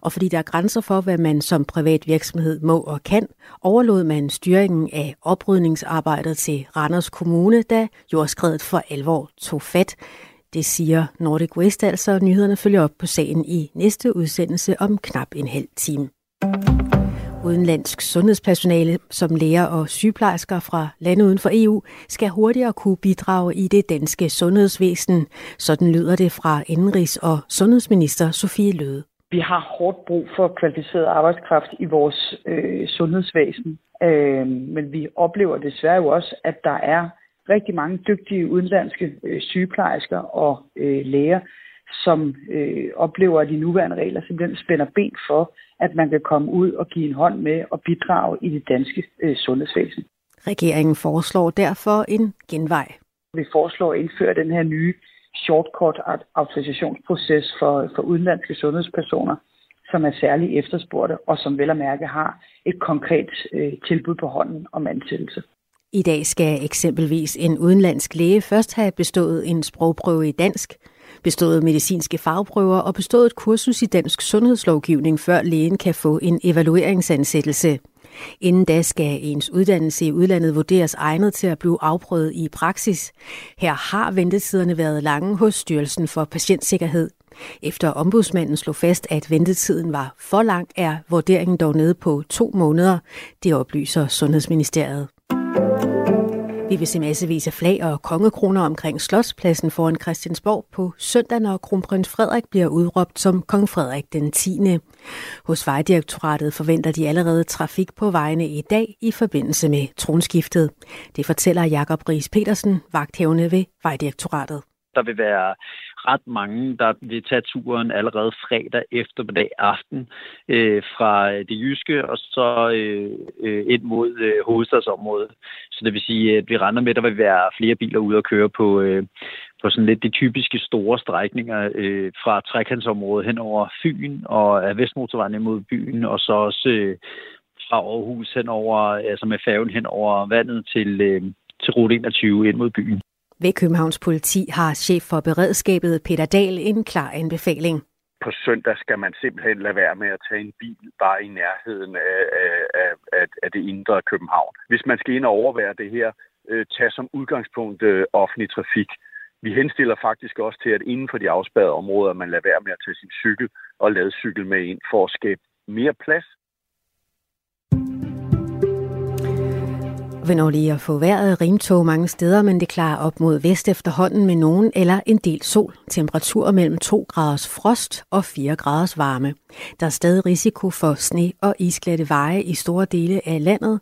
Og fordi der er grænser for, hvad man som privat virksomhed må og kan, overlod man styringen af oprydningsarbejdet til Randers Kommune, da jordskredet for alvor tog fat. Det siger Nordic West altså. Nyhederne følger op på sagen i næste udsendelse om knap en halv time. Udenlandsk sundhedspersonale som læger og sygeplejersker fra lande uden for EU skal hurtigere kunne bidrage i det danske sundhedsvæsen. Sådan lyder det fra Indenrigs- og Sundhedsminister Sofie Løde. Vi har hårdt brug for kvalificeret arbejdskraft i vores øh, sundhedsvæsen, øh, men vi oplever desværre jo også, at der er rigtig mange dygtige udenlandske øh, sygeplejersker og øh, læger, som øh, oplever, at de nuværende regler simpelthen spænder ben for, at man kan komme ud og give en hånd med og bidrage i det danske øh, sundhedsvæsen. Regeringen foreslår derfor en genvej. Vi foreslår at indføre den her nye shortcut autorisationsproces for, for udenlandske sundhedspersoner, som er særligt efterspurgte og som vel at mærke har et konkret øh, tilbud på hånden om ansættelse. I dag skal eksempelvis en udenlandsk læge først have bestået en sprogprøve i dansk, bestået medicinske fagprøver og bestået et kursus i dansk sundhedslovgivning, før lægen kan få en evalueringsansættelse. Inden da skal ens uddannelse i udlandet vurderes egnet til at blive afprøvet i praksis. Her har ventetiderne været lange hos Styrelsen for Patientsikkerhed. Efter ombudsmanden slog fast, at ventetiden var for lang, er vurderingen dog nede på to måneder. Det oplyser Sundhedsministeriet. Vi vil se massevis af flag og kongekroner omkring Slotspladsen foran Christiansborg på søndag, når kronprins Frederik bliver udråbt som kong Frederik den 10. Hos Vejdirektoratet forventer de allerede trafik på vejene i dag i forbindelse med tronskiftet. Det fortæller Jakob Ries Petersen, vagthævende ved Vejdirektoratet. Der vil være ret mange, der vil tage turen allerede fredag eftermiddag aften øh, fra øh, det jyske og så øh, øh, ind mod øh, hovedstadsområdet. Så det vil sige, at vi regner med, at der vil være flere biler ude at køre på, øh, på sådan lidt de typiske store strækninger øh, fra trekantsområdet hen over Fyn og af Vestmotorvejen mod byen, og så også øh, fra Aarhus hen over, altså med færgen hen over vandet til, øh, til rute 21 ind mod byen. Ved Københavns politi har chef for beredskabet Peter Dahl en klar anbefaling. På søndag skal man simpelthen lade være med at tage en bil bare i nærheden af, af, af, af det indre København. Hvis man skal ind og overvære det her, øh, tag som udgangspunkt øh, offentlig trafik. Vi henstiller faktisk også til, at inden for de afspærrede områder, man lader være med at tage sin cykel og lade cykel med ind for at skabe mere plads Vi når lige at få vejret rimtog mange steder, men det klarer op mod vest efterhånden med nogen eller en del sol. Temperatur mellem 2 graders frost og 4 graders varme. Der er stadig risiko for sne og isglatte veje i store dele af landet.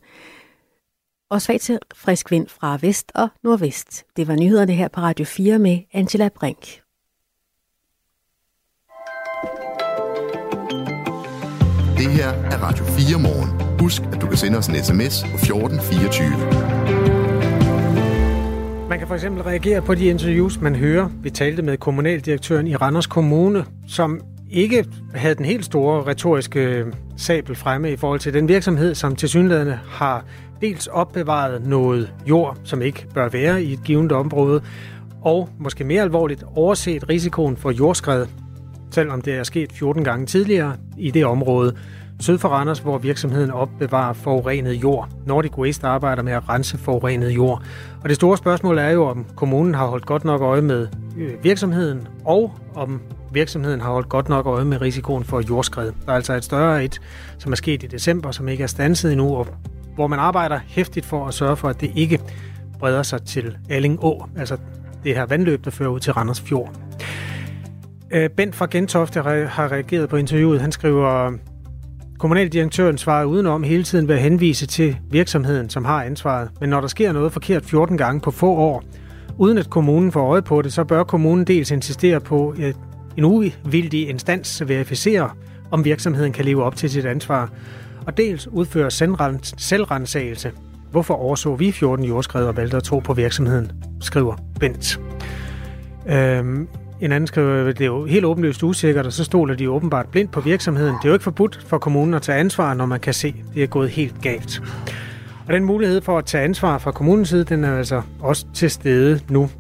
Og svag til frisk vind fra vest og nordvest. Det var nyhederne her på Radio 4 med Angela Brink. Det her er Radio 4 morgen. Husk, at du kan sende os en sms på 1424. Man kan for eksempel reagere på de interviews, man hører. Vi talte med kommunaldirektøren i Randers Kommune, som ikke havde den helt store retoriske øh, sabel fremme i forhold til den virksomhed, som tilsyneladende har dels opbevaret noget jord, som ikke bør være i et givet område, og måske mere alvorligt overset risikoen for jordskred, selvom det er sket 14 gange tidligere i det område, syd for Randers, hvor virksomheden opbevarer forurenet jord. Nordic Waste arbejder med at rense forurenet jord. Og det store spørgsmål er jo, om kommunen har holdt godt nok øje med øh, virksomheden, og om virksomheden har holdt godt nok øje med risikoen for jordskred. Der er altså et større et, som er sket i december, som ikke er stanset endnu, og hvor man arbejder hæftigt for at sørge for, at det ikke breder sig til Alling Å, altså det her vandløb, der fører ud til Randers Fjord. Øh, Bent fra Gentofte har reageret på interviewet. Han skriver, Kommunaldirektøren svarer udenom hele tiden ved at henvise til virksomheden, som har ansvaret. Men når der sker noget forkert 14 gange på få år, uden at kommunen får øje på det, så bør kommunen dels insistere på, at en uvildig instans verificerer, om virksomheden kan leve op til sit ansvar, og dels udføre selvrensagelse. Hvorfor overså vi 14 jordskred og valgte at tro på virksomheden, skriver Bent. Øhm, en anden skriver, at det er jo helt åbenlyst usikkert, og så stoler de åbenbart blindt på virksomheden. Det er jo ikke forbudt for kommunen at tage ansvar, når man kan se, at det er gået helt galt. Og den mulighed for at tage ansvar fra kommunens side, den er altså også til stede nu.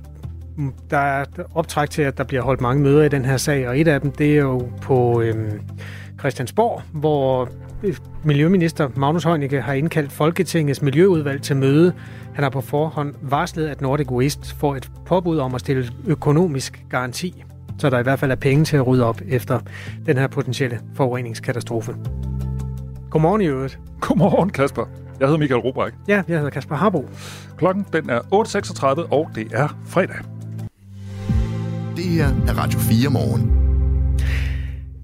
Der er optræk til, at der bliver holdt mange møder i den her sag, og et af dem, det er jo på øhm, Christiansborg, hvor Miljøminister Magnus Heunicke har indkaldt Folketingets Miljøudvalg til møde. Han har på forhånd varslet, at Nordic Waste får et påbud om at stille økonomisk garanti, så der i hvert fald er penge til at rydde op efter den her potentielle forureningskatastrofe. Godmorgen i øvrigt. Godmorgen, Kasper. Jeg hedder Michael Robrecht. Ja, jeg hedder Kasper Harbo. Klokken den er 8.36, og det er fredag. Det her er Radio 4 morgen.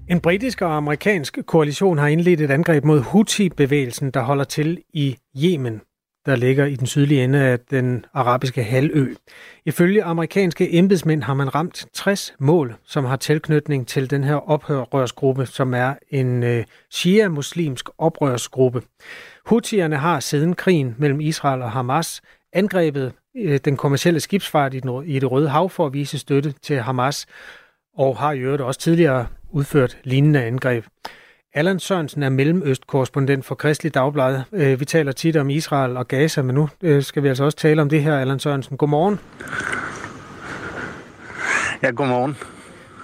En britisk og amerikansk koalition har indledt et angreb mod Houthi-bevægelsen, der holder til i Yemen, der ligger i den sydlige ende af den arabiske halvø. Ifølge amerikanske embedsmænd har man ramt 60 mål, som har tilknytning til den her oprørsgruppe, som er en øh, shia-muslimsk oprørsgruppe. Houthierne har siden krigen mellem Israel og Hamas angrebet øh, den kommercielle skibsfart i, den, i det Røde Hav for at vise støtte til Hamas, og har i øvrigt også tidligere udført lignende angreb. Allan Sørensen er mellemøstkorrespondent for Kristelig Dagblad. Øh, vi taler tit om Israel og Gaza, men nu øh, skal vi altså også tale om det her, Allan Sørensen. Godmorgen. Ja, godmorgen.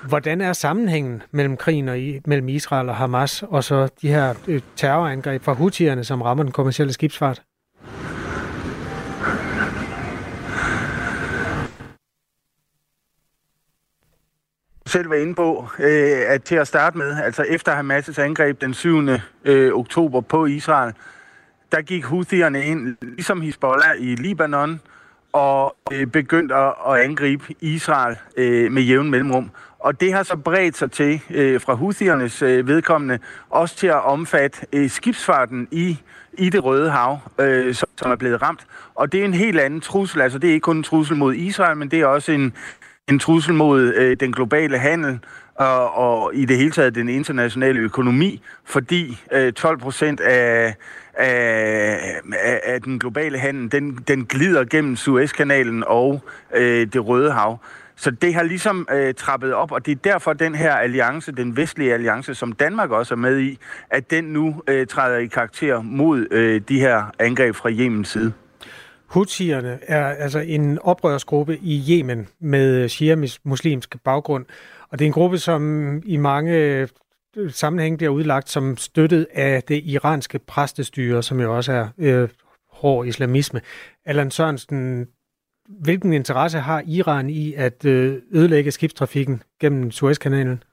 Hvordan er sammenhængen mellem krigen og i, mellem Israel og Hamas, og så de her øh, terrorangreb fra Houthierne, som rammer den kommercielle skibsfart? Selv var inde på, øh, at til at starte med, altså efter Hamas' angreb den 7. Øh, oktober på Israel, der gik Houthierne ind, ligesom Hezbollah i Libanon, og øh, begyndte at, at angribe Israel øh, med jævn mellemrum. Og det har så bredt sig til, øh, fra Houthiernes øh, vedkommende, også til at omfatte øh, skibsfarten i, i det Røde Hav, øh, som, som er blevet ramt. Og det er en helt anden trussel. Altså det er ikke kun en trussel mod Israel, men det er også en, en trussel mod øh, den globale handel og, og i det hele taget den internationale økonomi, fordi øh, 12 procent af, af, af den globale handel, den, den glider gennem Suezkanalen og øh, det Røde Hav. Så det har ligesom øh, trappet op, og det er derfor den her alliance, den vestlige alliance, som Danmark også er med i, at den nu øh, træder i karakter mod øh, de her angreb fra Jemens side. Houthierne er altså en oprørsgruppe i Yemen med shia-muslimsk baggrund, og det er en gruppe, som i mange øh, sammenhæng bliver udlagt som støttet af det iranske præstestyre, som jo også er øh, hård islamisme. Allan Sørensen, hvilken interesse har Iran i at øh, ødelægge skibstrafikken gennem Suezkanalen?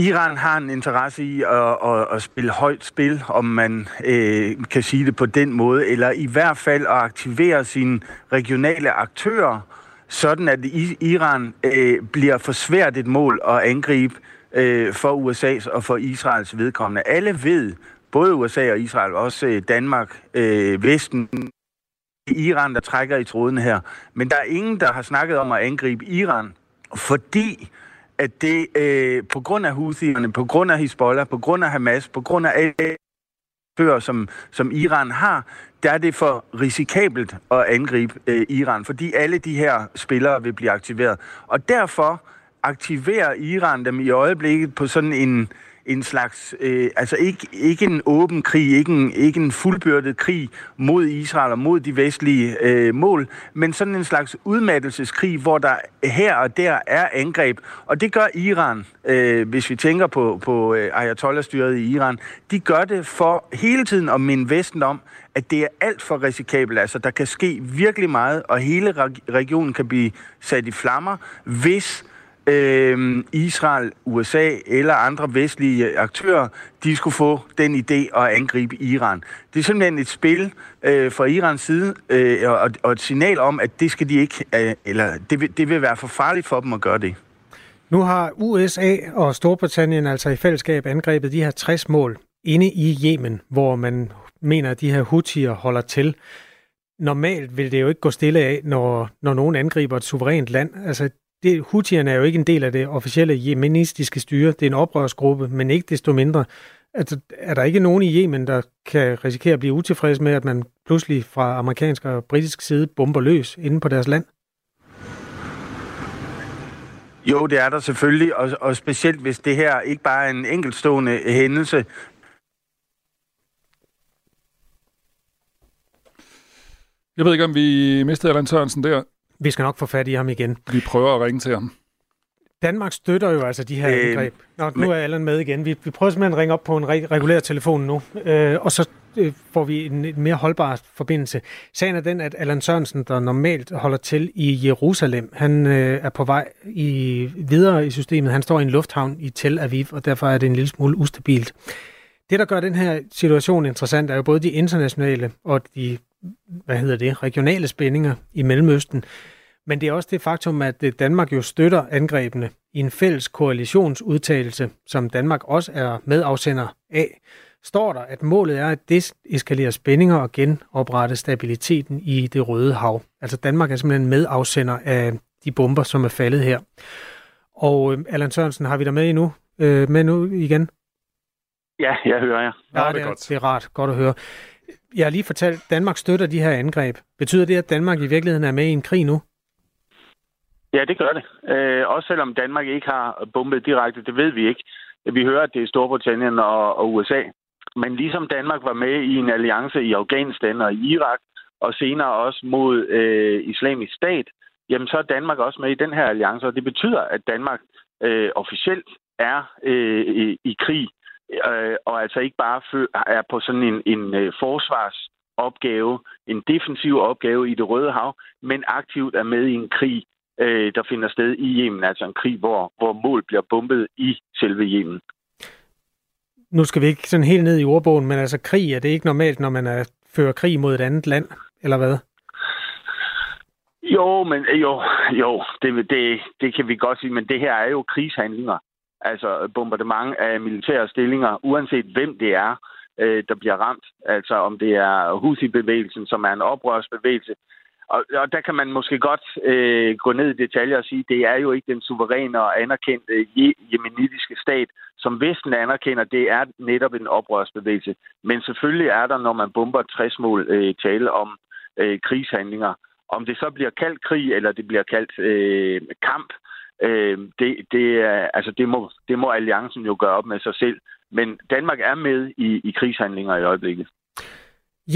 Iran har en interesse i at, at, at spille højt spil, om man øh, kan sige det på den måde, eller i hvert fald at aktivere sine regionale aktører, sådan at Iran øh, bliver for svært et mål at angribe øh, for USA's og for Israels vedkommende. Alle ved, både USA og Israel, også øh, Danmark, øh, Vesten, Iran, der trækker i tråden her. Men der er ingen, der har snakket om at angribe Iran, fordi at det øh, på grund af Houthierne, på grund af Hezbollah, på grund af Hamas, på grund af alle fører, som, som Iran har, der er det for risikabelt at angribe øh, Iran, fordi alle de her spillere vil blive aktiveret. Og derfor aktiverer Iran dem i øjeblikket på sådan en, en slags, øh, altså ikke, ikke en åben krig, ikke en, ikke en fuldbyrdet krig mod Israel og mod de vestlige øh, mål, men sådan en slags udmattelseskrig, hvor der her og der er angreb. Og det gør Iran, øh, hvis vi tænker på, på øh, Ayatollah-styret i Iran, de gør det for hele tiden at minde Vesten om, at det er alt for risikabelt. Altså, der kan ske virkelig meget, og hele regionen kan blive sat i flammer, hvis øh, Øhm, Israel, USA eller andre vestlige aktører, de skulle få den idé at angribe Iran. Det er simpelthen et spil øh, fra Irans side, øh, og, og et signal om, at det skal de ikke, øh, eller det vil, det vil være for farligt for dem at gøre det. Nu har USA og Storbritannien altså i fællesskab angrebet de her 60 mål inde i Yemen, hvor man mener, at de her Houthier holder til. Normalt vil det jo ikke gå stille af, når, når nogen angriber et suverænt land. Altså, det, Houthierne er jo ikke en del af det officielle jemenistiske styre. Det er en oprørsgruppe, men ikke desto mindre. Altså, er der ikke nogen i Yemen, der kan risikere at blive utilfreds med, at man pludselig fra amerikansk og britisk side bomber løs inde på deres land? Jo, det er der selvfølgelig, og, og specielt hvis det her ikke bare er en enkeltstående hændelse. Jeg ved ikke, om vi mistede Allan Sørensen der. Vi skal nok få fat i ham igen. Vi prøver at ringe til ham. Danmark støtter jo altså de her øh, angreb. Nå, nu men... er Allan med igen. Vi, vi prøver simpelthen at ringe op på en re- regulær telefon nu, øh, og så øh, får vi en, en mere holdbar forbindelse. Sagen er den, at Allan Sørensen, der normalt holder til i Jerusalem, han øh, er på vej i, videre i systemet. Han står i en lufthavn i Tel Aviv, og derfor er det en lille smule ustabilt. Det, der gør den her situation interessant, er jo både de internationale og de hvad hedder det, regionale spændinger i Mellemøsten. Men det er også det faktum, at Danmark jo støtter angrebene i en fælles koalitionsudtalelse, som Danmark også er medafsender af, står der, at målet er at deseskalere spændinger og genoprette stabiliteten i det røde hav. Altså Danmark er simpelthen medafsender af de bomber, som er faldet her. Og øh, Allan Sørensen, har vi dig med endnu? Øh, med nu igen? Ja, jeg hører jer. Ja, ja det, er, godt. det er rart. Godt at høre. Jeg har lige fortalt, Danmark støtter de her angreb. Betyder det, at Danmark i virkeligheden er med i en krig nu? Ja, det gør det. Øh, også selvom Danmark ikke har bombet direkte, det ved vi ikke. Vi hører, at det er Storbritannien og, og USA. Men ligesom Danmark var med i en alliance i Afghanistan og i Irak, og senere også mod øh, islamisk stat, jamen så er Danmark også med i den her alliance, og det betyder, at Danmark øh, officielt er øh, i, i krig øh, og altså ikke bare er på sådan en, en øh, forsvarsopgave, en defensiv opgave i det Røde Hav, men aktivt er med i en krig, øh, der finder sted i Yemen, altså en krig, hvor, hvor mål bliver bombet i selve Yemen. Nu skal vi ikke sådan helt ned i ordbogen, men altså krig, er det ikke normalt, når man er, fører krig mod et andet land, eller hvad? Jo, men jo, jo det, det, det kan vi godt sige, men det her er jo krigshandlinger altså bombardement af militære stillinger, uanset hvem det er, øh, der bliver ramt. Altså om det er Houthi-bevægelsen, som er en oprørsbevægelse. Og, og der kan man måske godt øh, gå ned i detaljer og sige, det er jo ikke den suveræne og anerkendte jemenitiske stat, som Vesten anerkender, det er netop en oprørsbevægelse. Men selvfølgelig er der, når man bomber 60 mål, øh, tale om øh, krigshandlinger. Om det så bliver kaldt krig, eller det bliver kaldt øh, kamp, Øh, Øh, det, det, er, altså det, må, det må alliancen jo gøre op med sig selv. Men Danmark er med i, i krigshandlinger i øjeblikket.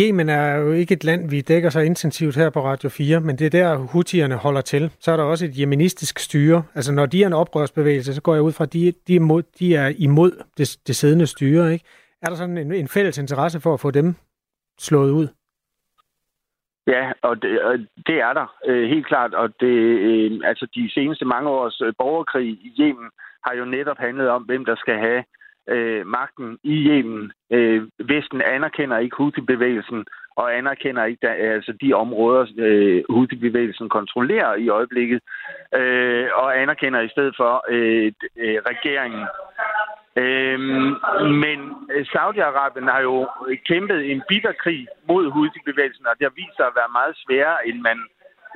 Yemen er jo ikke et land, vi dækker så intensivt her på Radio 4, men det er der, hutierne holder til. Så er der også et jemenistisk styre. Altså når de er en oprørsbevægelse, så går jeg ud fra, at de, de, er, imod, de er imod det, det siddende styre. Ikke? Er der sådan en, en fælles interesse for at få dem slået ud? Ja, og det, og det er der øh, helt klart. Og det, øh, altså de seneste mange års øh, borgerkrig i Yemen har jo netop handlet om, hvem der skal have øh, magten i Yemen. Øh, Vesten anerkender ikke Houthi-bevægelsen og anerkender ikke der, altså de områder, øh, Houthi-bevægelsen kontrollerer i øjeblikket, øh, og anerkender i stedet for øh, øh, regeringen. Øhm, men Saudi-Arabien har jo kæmpet en bitterkrig mod Houthi-bevægelsen, og det har vist sig at være meget sværere, end man,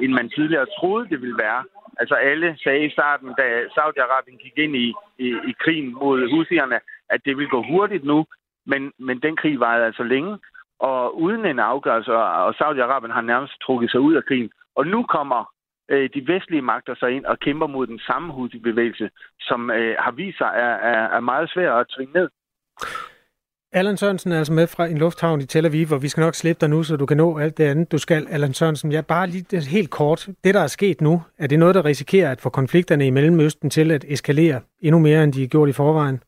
end man tidligere troede, det ville være. Altså alle sagde i starten, da Saudi-Arabien gik ind i, i, i krigen mod Houthierne, at det ville gå hurtigt nu, men, men den krig varede altså længe, og uden en afgørelse, og Saudi-Arabien har nærmest trukket sig ud af krigen. Og nu kommer øh, de vestlige magter sig ind og kæmper mod den samme Houthi-bevægelse, som øh, har vist sig er, er, er meget svær at tvinge ned. Allan Sørensen er altså med fra en lufthavn i Tel Aviv, og vi skal nok slippe dig nu, så du kan nå alt det andet, du skal. Allan Sørensen, jeg bare lige helt kort. Det, der er sket nu, er det noget, der risikerer at få konflikterne i Mellemøsten til at eskalere endnu mere, end de er gjort i forvejen?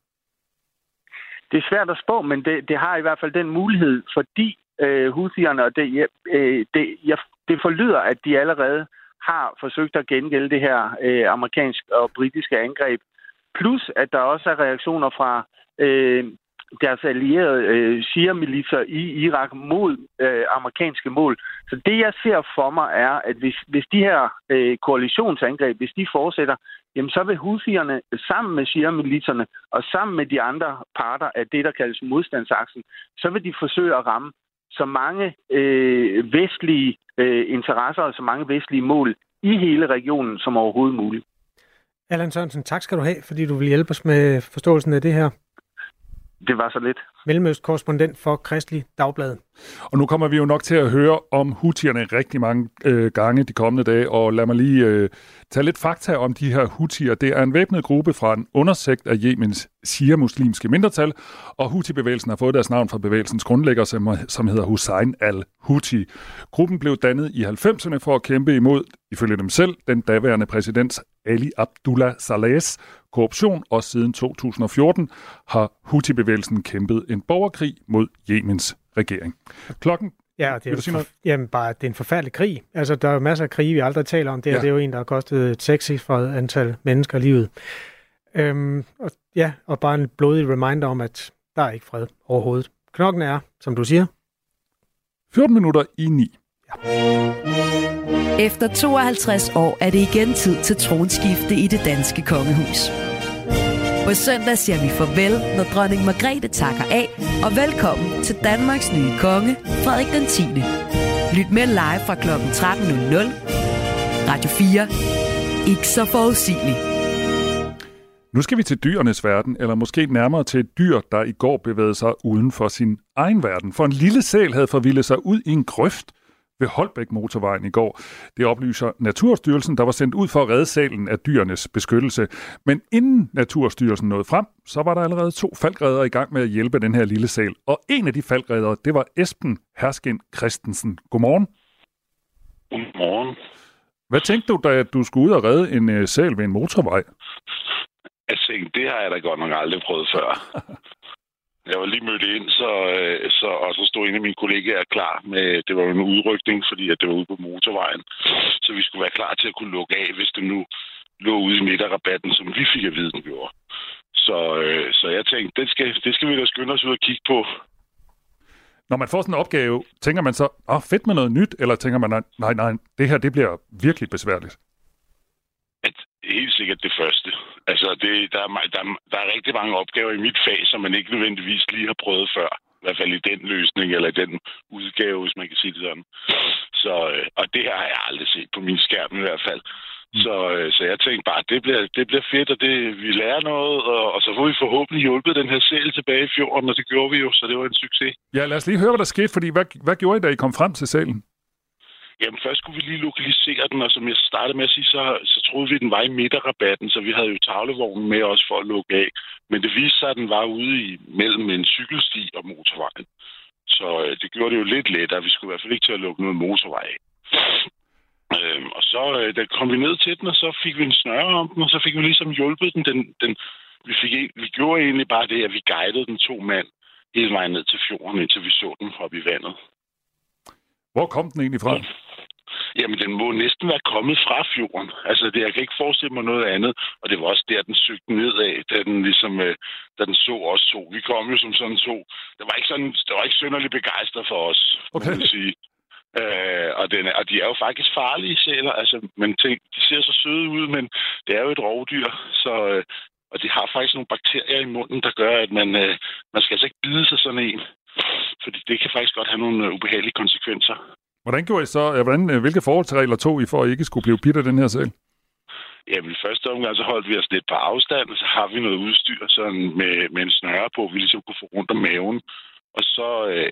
Det er svært at spå, men det, det har i hvert fald den mulighed, fordi øh, Houthierne, og det, øh, det, jeg, det forlyder, at de allerede har forsøgt at gengælde det her øh, amerikanske og britiske angreb. Plus, at der også er reaktioner fra øh, deres allierede øh, Shia-militser i Irak mod øh, amerikanske mål. Så det, jeg ser for mig, er, at hvis, hvis de her øh, koalitionsangreb, hvis de fortsætter, jamen så vil Houthierne sammen med Shia-militserne og sammen med de andre parter af det, der kaldes modstandsaksen, så vil de forsøge at ramme så mange øh, vestlige øh, interesser og så mange vestlige mål i hele regionen som overhovedet muligt. Allan Sørensen, tak skal du have, fordi du vil hjælpe os med forståelsen af det her. Det var så lidt. Mellemøst-korrespondent for Kristelig Dagblad. Og nu kommer vi jo nok til at høre om hutierne rigtig mange øh, gange de kommende dage, og lad mig lige øh, tage lidt fakta om de her hutier. Det er en væbnet gruppe fra en undersekt af Jemens shia-muslimske mindretal, og Houthi-bevægelsen har fået deres navn fra bevægelsens grundlægger, som, som hedder Hussein al-Houthi. Gruppen blev dannet i 90'erne for at kæmpe imod, ifølge dem selv, den daværende præsident Ali Abdullah Salehs korruption, og siden 2014 har Houthi-bevægelsen kæmpet en borgerkrig mod Jemens regering. Klokken Ja, det er, jo, for, jamen bare, det er en forfærdelig krig. Altså, der er jo masser af krige, vi aldrig taler om. Det, ja. det er jo en, der har kostet et sekscifret antal mennesker livet. Øhm, og, ja, og bare en blodig reminder om, at der er ikke fred overhovedet. Klokken er, som du siger... 14 minutter i 9. Ja. Efter 52 år er det igen tid til tronskifte i det danske kongehus. På søndag siger vi farvel, når dronning Margrethe takker af, og velkommen til Danmarks nye konge, Frederik den 10. Lyt med live fra kl. 13.00. Radio 4. Ikke så forudsigeligt. Nu skal vi til dyrenes verden, eller måske nærmere til et dyr, der i går bevægede sig uden for sin egen verden. For en lille sæl havde forvildet sig ud i en grøft ved Holbæk Motorvejen i går. Det oplyser Naturstyrelsen, der var sendt ud for at redde salen af dyrenes beskyttelse. Men inden Naturstyrelsen nåede frem, så var der allerede to faldgræder i gang med at hjælpe den her lille sal. Og en af de faldgræder, det var Esben Herskin Christensen. Godmorgen. Godmorgen. Hvad tænkte du, da du skulle ud og redde en uh, sal ved en motorvej? Jeg tænkte, det har jeg da godt nok aldrig prøvet før. [laughs] Jeg var lige mødt ind, så, øh, så, og så stod en af mine kollegaer klar med, det var en udrykning, fordi at det var ude på motorvejen. Så vi skulle være klar til at kunne lukke af, hvis det nu lå ude i midterrabatten, som vi fik at vide, den gjorde. Så, øh, så jeg tænkte, det skal, det skal vi da skynde os ud og kigge på. Når man får sådan en opgave, tænker man så, åh, oh, fedt med noget nyt, eller tænker man, nej, nej, det her, det bliver virkelig besværligt? At helt sikkert det første. Altså, det, der, er, der, der er rigtig mange opgaver i mit fag, som man ikke nødvendigvis lige har prøvet før. I hvert fald i den løsning, eller i den udgave, hvis man kan sige det sådan. Så, øh, og det har jeg aldrig set på min skærm i hvert fald. Mm. Så, øh, så jeg tænkte bare, det bliver, det bliver fedt, og det, vi lærer noget, og, og så får vi forhåbentlig hjulpet den her sæl tilbage i fjorden, og det gjorde vi jo, så det var en succes. Ja, lad os lige høre, hvad der skete, fordi hvad, hvad gjorde I, da I kom frem til sælen? Jamen, først skulle vi lige lokalisere den, og som jeg startede med at sige, så, så troede vi, at den var i midterrabatten, så vi havde jo tavlevognen med os for at lukke af. Men det viste sig, at den var ude i mellem en cykelsti og motorvejen. Så øh, det gjorde det jo lidt lettere. Vi skulle i hvert fald ikke til at lukke noget motorvej af. Øhm, og så øh, der kom vi ned til den, og så fik vi en snøre om den, og så fik vi ligesom hjulpet den. den, den vi, fik, vi gjorde egentlig bare det, at vi guidede den to mand hele vejen ned til fjorden, indtil vi så den hoppe i vandet. Hvor kom den egentlig fra? Ja. Jamen, den må næsten være kommet fra fjorden. Altså, det, jeg kan ikke forestille mig noget andet. Og det var også der, den søgte nedad, da den ligesom, øh, da den så os to. Vi kom jo som sådan to. Det var ikke sådan, det var ikke synderligt begejstret for os, okay. må man sige. Øh, og, den, og de er jo faktisk farlige sæler. Altså, men tænk, de ser så søde ud, men det er jo et rovdyr. Så, øh, og de har faktisk nogle bakterier i munden, der gør, at man, øh, man skal altså ikke bide sig sådan en. Fordi det kan faktisk godt have nogle øh, ubehagelige konsekvenser. Hvordan gjorde I så, hvordan, øh, hvilke forholdsregler tog I for at ikke skulle blive bidt af den her sæl? Jamen, i første omgang så holdt vi os lidt på afstand, og så har vi noget udstyr sådan med, med en snøre på, vi ligesom kunne få rundt om maven. Og så, øh,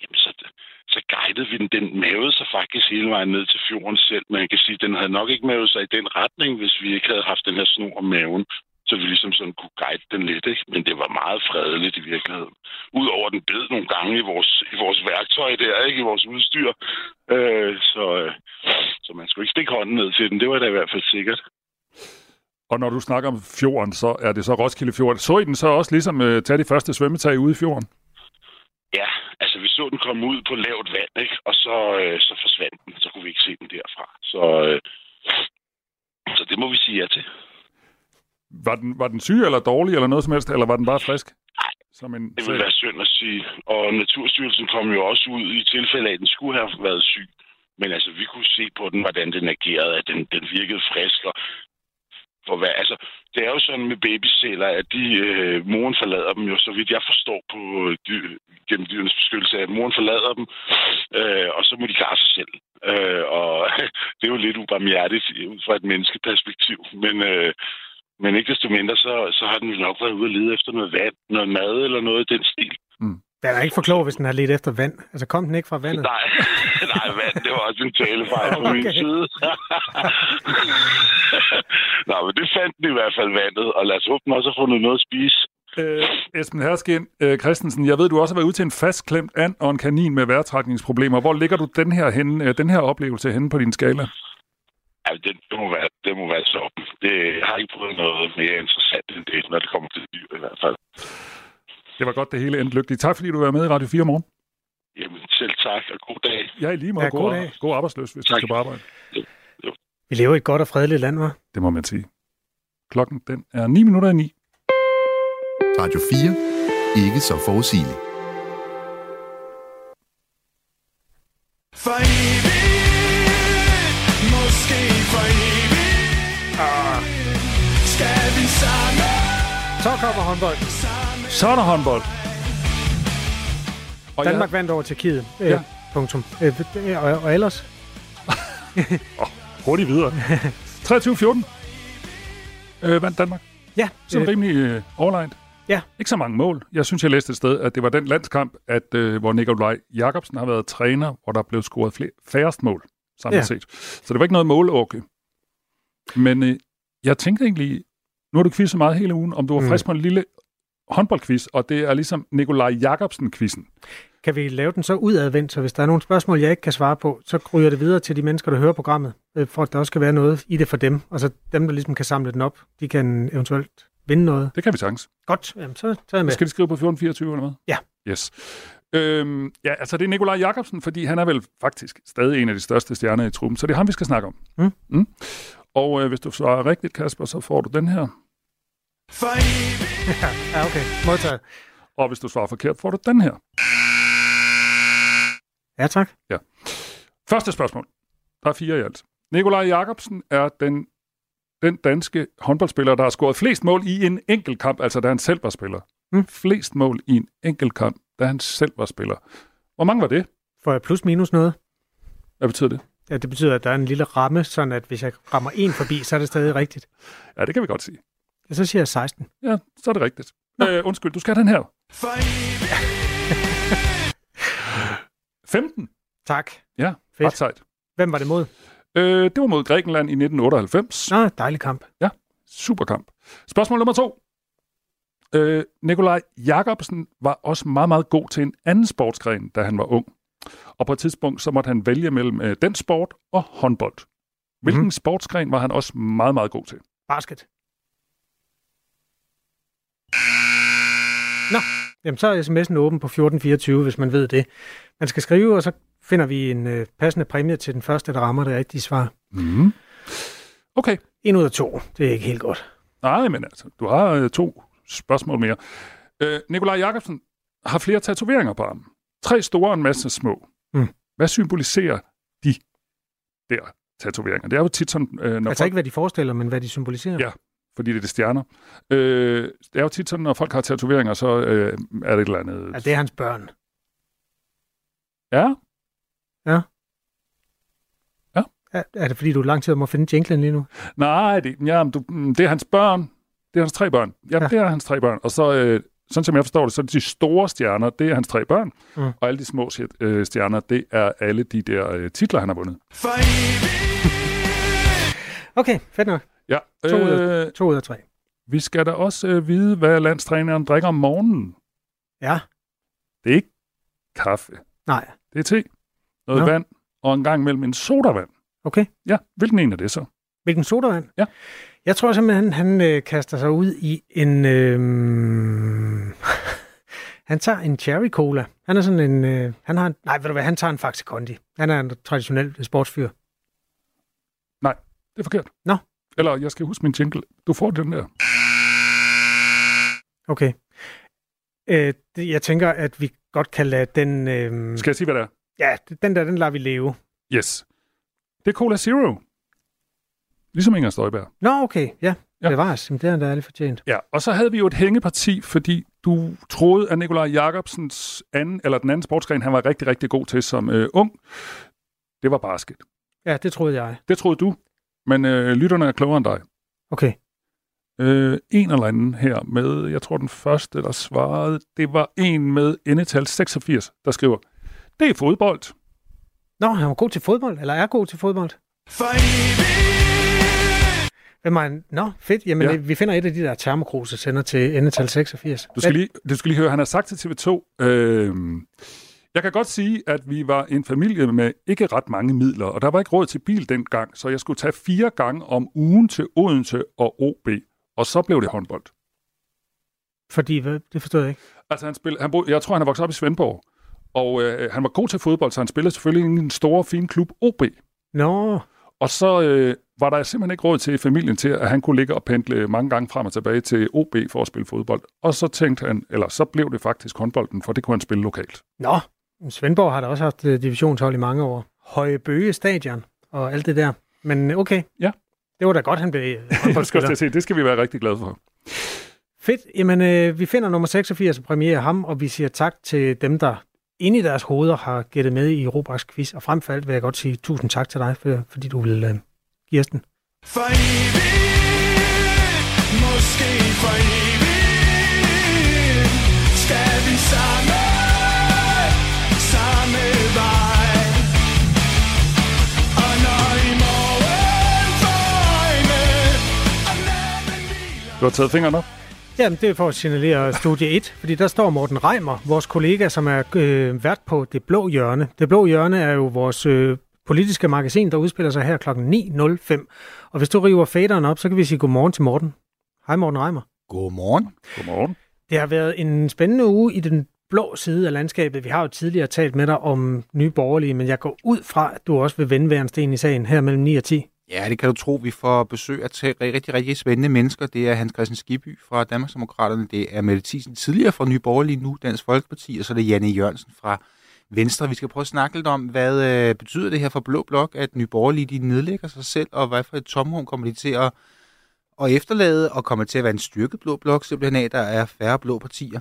jamen, så, så guidede vi den. Den mavede sig faktisk hele vejen ned til fjorden selv. Man kan sige, at den havde nok ikke mavet sig i den retning, hvis vi ikke havde haft den her snor om maven så vi ligesom sådan kunne guide den lidt, ikke? Men det var meget fredeligt i virkeligheden. Udover den bed nogle gange i vores, i vores værktøj der, ikke? I vores udstyr. Øh, så, øh, så man skulle ikke stikke hånden ned til den. Det var da i hvert fald sikkert. Og når du snakker om fjorden, så er det så Roskilde Fjord. Så I den så også ligesom øh, tage de første svømmetag ude i fjorden? Ja, altså vi så den komme ud på lavt vand, ikke? og så, øh, så forsvandt den. Så kunne vi ikke se den derfra. Så, øh, så det må vi sige ja til. Var den, var den syg eller dårlig eller noget som helst, eller var den bare frisk? Nej, som en det vil være synd at sige. Og Naturstyrelsen kom jo også ud i tilfælde af, at den skulle have været syg. Men altså, vi kunne se på den, hvordan den agerede, at den, den virkede frisk. Og for hvad, altså, det er jo sådan med babyceller, at de, øh, moren forlader dem jo, så vidt jeg forstår på dyr, gennem dyrenes beskyttelse, at moren forlader dem, øh, og så må de klare sig selv. Øh, og [laughs] det er jo lidt ubarmhjertigt ud fra et menneskeperspektiv, men, øh, men ikke desto mindre, så, så har den jo nok været ude at lede efter noget vand, noget mad eller noget i den stil. Mm. Den er ikke for klog, hvis den har let efter vand. Altså kom den ikke fra vandet? Nej, [laughs] nej vand, det var også en talefejl på [laughs] okay. min side. [laughs] Nå, men det fandt den i hvert fald vandet, og lad os håbe, den også har fundet noget at spise. Øh, Esben Herskin øh, Christensen, jeg ved, du også har været ude til en fastklemt and og en kanin med vejrtrækningsproblemer. Hvor ligger du den her, henne, øh, den her oplevelse henne på din skala? Ja, det, det, må være, det må være sådan. Det har ikke prøvet noget mere interessant end det, når det kommer til dyr i hvert fald. Det var godt, det hele endte lykkeligt. Tak fordi du var med i Radio 4 morgen. Jamen, selv tak, og god dag. Ja, i lige måde. Ja, god, god, dag. god arbejdsløs, hvis tak. du skal på arbejde. Jo, jo. Vi lever i et godt og fredeligt land, hva'? Det må man sige. Klokken, den er 9 minutter i 9. Radio 4. Ikke så forudsigeligt. For evigt, Så kommer håndbold. Så er der håndbold. Og Danmark ja. vandt over Tjekkiet. Øh, ja. Punktum. Øh, og, og ellers? [laughs] oh, hurtigt videre. 23-14 øh, vandt Danmark. Ja. Så øh, rimelig øh, overlegnet. Ja. Ikke så mange mål. Jeg synes, jeg læste et sted, at det var den landskamp, at, øh, hvor Nikolaj Jakobsen har været træner, hvor der blev scoret flere, færrest mål samlet ja. set. Så det var ikke noget målåke. Men øh, jeg tænkte egentlig, nu har du quizzet meget hele ugen, om du var mm. frisk på en lille håndboldquiz, og det er ligesom Nikolaj Jakobsen-quizzen. Kan vi lave den så udadvendt, så hvis der er nogle spørgsmål, jeg ikke kan svare på, så ryger det videre til de mennesker, der hører programmet, øh, for at der også skal være noget i det for dem. Og så dem, der ligesom kan samle den op, de kan eventuelt vinde noget. Det kan vi sagtens. Godt, Jamen, så tager jeg med. Skal de skrive på 1424 eller hvad? Ja. Yes. Øhm, ja, altså det er Nikolaj Jakobsen, fordi han er vel faktisk stadig en af de største stjerner i truppen, så det er ham, vi skal snakke om. Mm. Mm. Og øh, hvis du svarer rigtigt, Kasper, så får du den her. For evigt. [laughs] ja, okay. Modtaget. Og hvis du svarer forkert, får du den her. Ja, tak. Ja. Første spørgsmål. Der er fire i alt. Nikolaj Jakobsen er den, den danske håndboldspiller, der har scoret flest mål i en enkelt kamp, altså da han selv var spiller. Mm. Flest mål i en enkelt kamp, da han selv var spiller. Hvor mange var det? Får jeg plus minus noget? Hvad betyder det? Ja, det betyder, at der er en lille ramme, sådan at hvis jeg rammer en forbi, så er det stadig rigtigt. Ja, det kan vi godt sige. Ja, så siger jeg 16. Ja, så er det rigtigt. Øh, undskyld, du skal have den her. For evigt. [laughs] 15. Tak. Ja, Fedt. ret sejt. Hvem var det mod? Øh, det var mod Grækenland i 1998. Nå, dejlig kamp. Ja, super kamp. Spørgsmål nummer to. Øh, Nikolaj Jakobsen var også meget, meget god til en anden sportsgren, da han var ung. Og på et tidspunkt, så måtte han vælge mellem øh, den sport og håndbold. Hvilken mm. sportsgren var han også meget, meget god til? Basket. Nå, jamen så er sms'en åben på 1424, hvis man ved det. Man skal skrive, og så finder vi en øh, passende præmie til den første, der rammer det rigtige svar. Mm. Okay. En ud af to. Det er ikke helt godt. Nej, men altså, du har øh, to spørgsmål mere. Øh, Nikolaj Jakobsen har flere tatoveringer på armen. Tre store og en masse små. Mm. Hvad symboliserer de der tatoveringer? Det er jo tit sådan... Øh, når altså folk... ikke, hvad de forestiller, men hvad de symboliserer? Ja, fordi det er stjerner. Øh, det er jo tit sådan, når folk har tatoveringer, så øh, er det et eller andet... Ja, det er hans børn. Ja. Ja. Ja. Er, er det fordi, du er lang tid om at finde jinglen lige nu? Nej, det, ja, du, det er hans børn. Det er hans tre børn. Ja, ja. det er hans tre børn. Og så, øh, sådan som jeg forstår det, så er de store stjerner, det er hans tre børn, Mm. og alle de små øh, stjerner, det er alle de der øh, titler, han har vundet. Okay, fedt nok. Ja, To, ud, af, to ud af tre. Vi skal da også øh, vide, hvad landstræneren drikker om morgenen. Ja. Det er ikke kaffe. Nej. Det er te, noget Nå. vand og en gang mellem en sodavand. Okay. Ja, hvilken en er det så? Hvilken sodavand? Ja. Jeg tror simpelthen, han øh, kaster sig ud i en... Øh, [laughs] han tager en cherry cola. Han er sådan en... Øh, han har en, nej, ved du hvad, han tager en Faxe Kondi. Han er en traditionel sportsfyr. Nej, det er forkert. Nå. Eller jeg skal huske min jingle. Du får den der. Okay. Øh, det, jeg tænker, at vi godt kan lade den... Øh, Skal jeg sige, hvad det er? ja, den der, den lader vi leve. Yes. Det er Cola Zero. Ligesom Inger Støjberg. Nå, okay. Ja, Ja. det var det er da lidt fortjent. Ja, og så havde vi jo et hængeparti, fordi du troede, at Nikolaj Jakobsens anden, eller den anden sportsgren, han var rigtig, rigtig god til som øh, ung. Det var basket. Ja, det troede jeg. Det troede du, men øh, lytterne er klogere end dig. Okay. Øh, en eller anden her med, jeg tror den første, der svarede, det var en med endetal 86, der skriver, det er fodbold. Nå, han var god til fodbold, eller er god til fodbold. Hvem er han? Nå, fedt. Jamen, Ja. vi finder et af de der termokruser, sender til endetal 86. Du skal, lige, du skal lige høre, han har sagt til TV2, øh, jeg kan godt sige, at vi var en familie med ikke ret mange midler, og der var ikke råd til bil dengang, så jeg skulle tage fire gange om ugen til Odense og OB, og så blev det håndbold. Fordi, hvad? det forstod jeg ikke. Altså, han spil, han jeg tror, han er vokset op i Svendborg, og øh, han var god til fodbold, så han spillede selvfølgelig i en stor, fin klub, OB. Nå, Og så øh, var der simpelthen ikke råd til familien til, at han kunne ligge og pendle mange gange frem og tilbage til OB for at spille fodbold. Og så tænkte han, eller så blev det faktisk håndbolden, for det kunne han spille lokalt. Nå, Svendborg har da også haft øh, divisionshold i mange år. Høje Bøge Stadion og alt det der. Men øh, okay. Ja. Det var da godt, han blev øh, [laughs] skal håndboldspiller. at se, det skal vi være rigtig glade for. Fedt. Jamen, øh, vi finder nummer 86 og premierer ham, og vi siger tak til dem, der inde i deres hoveder har gættet med i Robraks quiz. Og frem for alt vil jeg godt sige tusind tak til dig, for, fordi du vil øh, give os den. For evigt, måske for evigt, skal vi samme, samme vej. Og når i morgen får øjne, Du har taget fingeren op. Jamen, det er for at signalere studie 1, fordi der står Morten Reimer, vores kollega, som er øh, vært på Det Blå Hjørne. Det Blå Hjørne er jo vores øh, politiske magasin, der udspiller sig her kl. 9.05. Og hvis du river faderen op, så kan vi sige godmorgen til Morten. Hej Morten Reimer. Godmorgen. Godmorgen. Det har været en spændende uge i den blå side af landskabet. Vi har jo tidligere talt med dig om nye borgerlige, men jeg går ud fra, at du også vil vende hver en sten i sagen her mellem 9 og 10. Ja, det kan du tro. Vi får besøg af tre rigtig, rigtig spændende mennesker. Det er Hans Christian Skiby fra Danmarksdemokraterne, det er Mette Thiesen tidligere fra Nye Borgerlige, nu Dansk Folkeparti, og så er det Janne Jørgensen fra Venstre. Vi skal prøve at snakke lidt om, hvad øh, betyder det her for Blå Blok, at Nye Borgerlige de nedlægger sig selv, og hvad for et tomrum kommer de til at, at efterlade, og kommer til at være en styrket Blå Blok, simpelthen af, der er færre blå partier.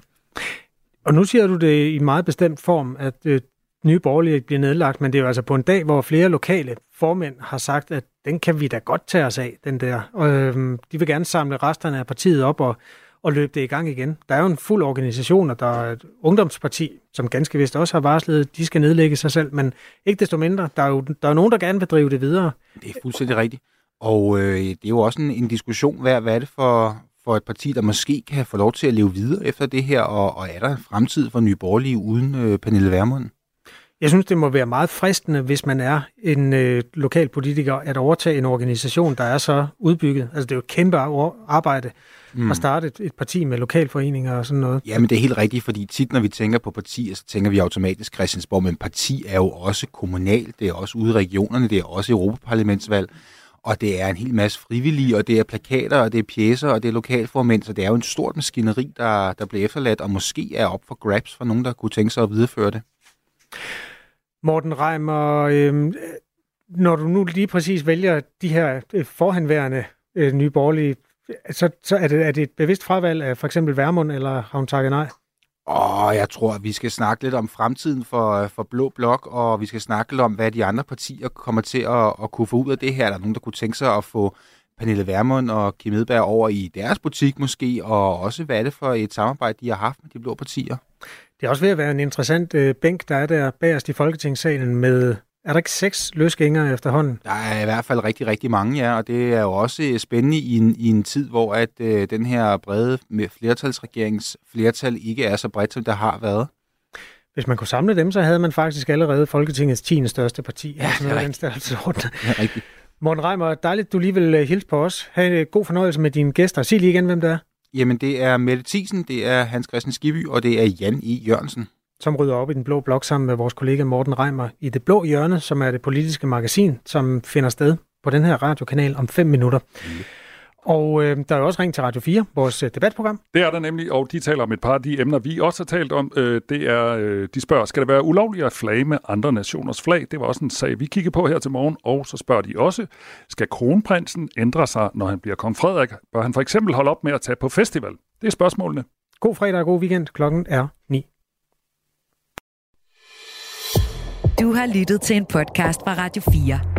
Og nu siger du det i meget bestemt form, at øh, nye borgerlige bliver nedlagt, men det er jo altså på en dag, hvor flere lokale formænd har sagt, at den kan vi da godt tage os af, den der. Og, øhm, de vil gerne samle resterne af partiet op og, og løbe det i gang igen. Der er jo en fuld organisation, og der er et ungdomsparti, som ganske vist også har varslet, de skal nedlægge sig selv, men ikke desto mindre, der er jo der er nogen, der gerne vil drive det videre. Det er fuldstændig rigtigt. Og øh, det er jo også en, en diskussion, hvad, hvad er det for, for et parti, der måske kan få lov til at leve videre efter det her, og, og er der en fremtid for Nye Borgerlige uden øh, Pernille Vermund? Jeg synes, det må være meget fristende, hvis man er en øh, lokal politiker, at overtage en organisation, der er så udbygget. Altså, det er jo et kæmpe ar- arbejde Mm. at starte et, et parti med lokalforeninger og sådan noget. Ja, men det er helt rigtigt, fordi tit, når vi tænker på partier, så tænker vi automatisk Christiansborg, men parti er jo også kommunalt, det er også ude i regionerne, det er også Europaparlamentsvalg, og det er en hel masse frivillige, og det er plakater, og det er pjæser, og det er lokalformænd, så det er jo en stort maskineri, der, der bliver efterladt, og måske er op for grabs for nogen, der kunne tænke sig at videreføre det. Morten Reimer, øh, når du nu lige præcis vælger de her øh, forhenværende øh, nye borgerlige, så, så er, det, er det et bevidst fravalg af for eksempel Værmund, eller har hun takket nej? Og jeg tror, at vi skal snakke lidt om fremtiden for, øh, for Blå Blok, og vi skal snakke lidt om, hvad de andre partier kommer til at, at kunne få ud af det her. Der nogen, der kunne tænke sig at få Pernille Vermund og Kim Edberg over i deres butik måske, og også hvad er det for et samarbejde, de har haft med de blå partier? Det er også ved at være en interessant øh, bænk, der er der bagerst i Folketingssalen med, er der ikke seks løsgængere efterhånden? Der er i hvert fald rigtig, rigtig mange, ja, og det er jo også spændende i en, i en tid, hvor at øh, den her brede flertalsregerings flertal ikke er så bredt, som der har været. Hvis man kunne samle dem, så havde man faktisk allerede Folketingets 10. største parti. Ja, er noget den størrelsesorden. [laughs] Ja, rigtigt. Morten Reimer, dejligt, du lige vil øh, hilse på os. Ha' en øh, god fornøjelse med dine gæster. Sig lige igen, hvem det er. Jamen, det er Mette Thiesen, det er Hans Christian Skiby, og det er Jan E. Jørgensen. som rydder op i den blå blok sammen med vores kollega Morten Reimer i Det Blå Hjørne, som er det politiske magasin, som finder sted på den her radiokanal om 5 minutter. Og øh, der er jo også ringt til Radio 4, vores øh, debatprogram. Det er der nemlig, og de taler om et par af de emner, vi også har talt om. Øh, det er, øh, de spørger, skal det være ulovligt at flage med andre nationers flag? Det var også en sag, vi kiggede på her til morgen. Og så spørger de også, skal kronprinsen ændre sig, når han bliver kong Frederik? Bør han for eksempel holde op med at tage på festival? Det er spørgsmålene. God fredag og god weekend. Klokken er 9. Du har lyttet til en podcast fra Radio 4.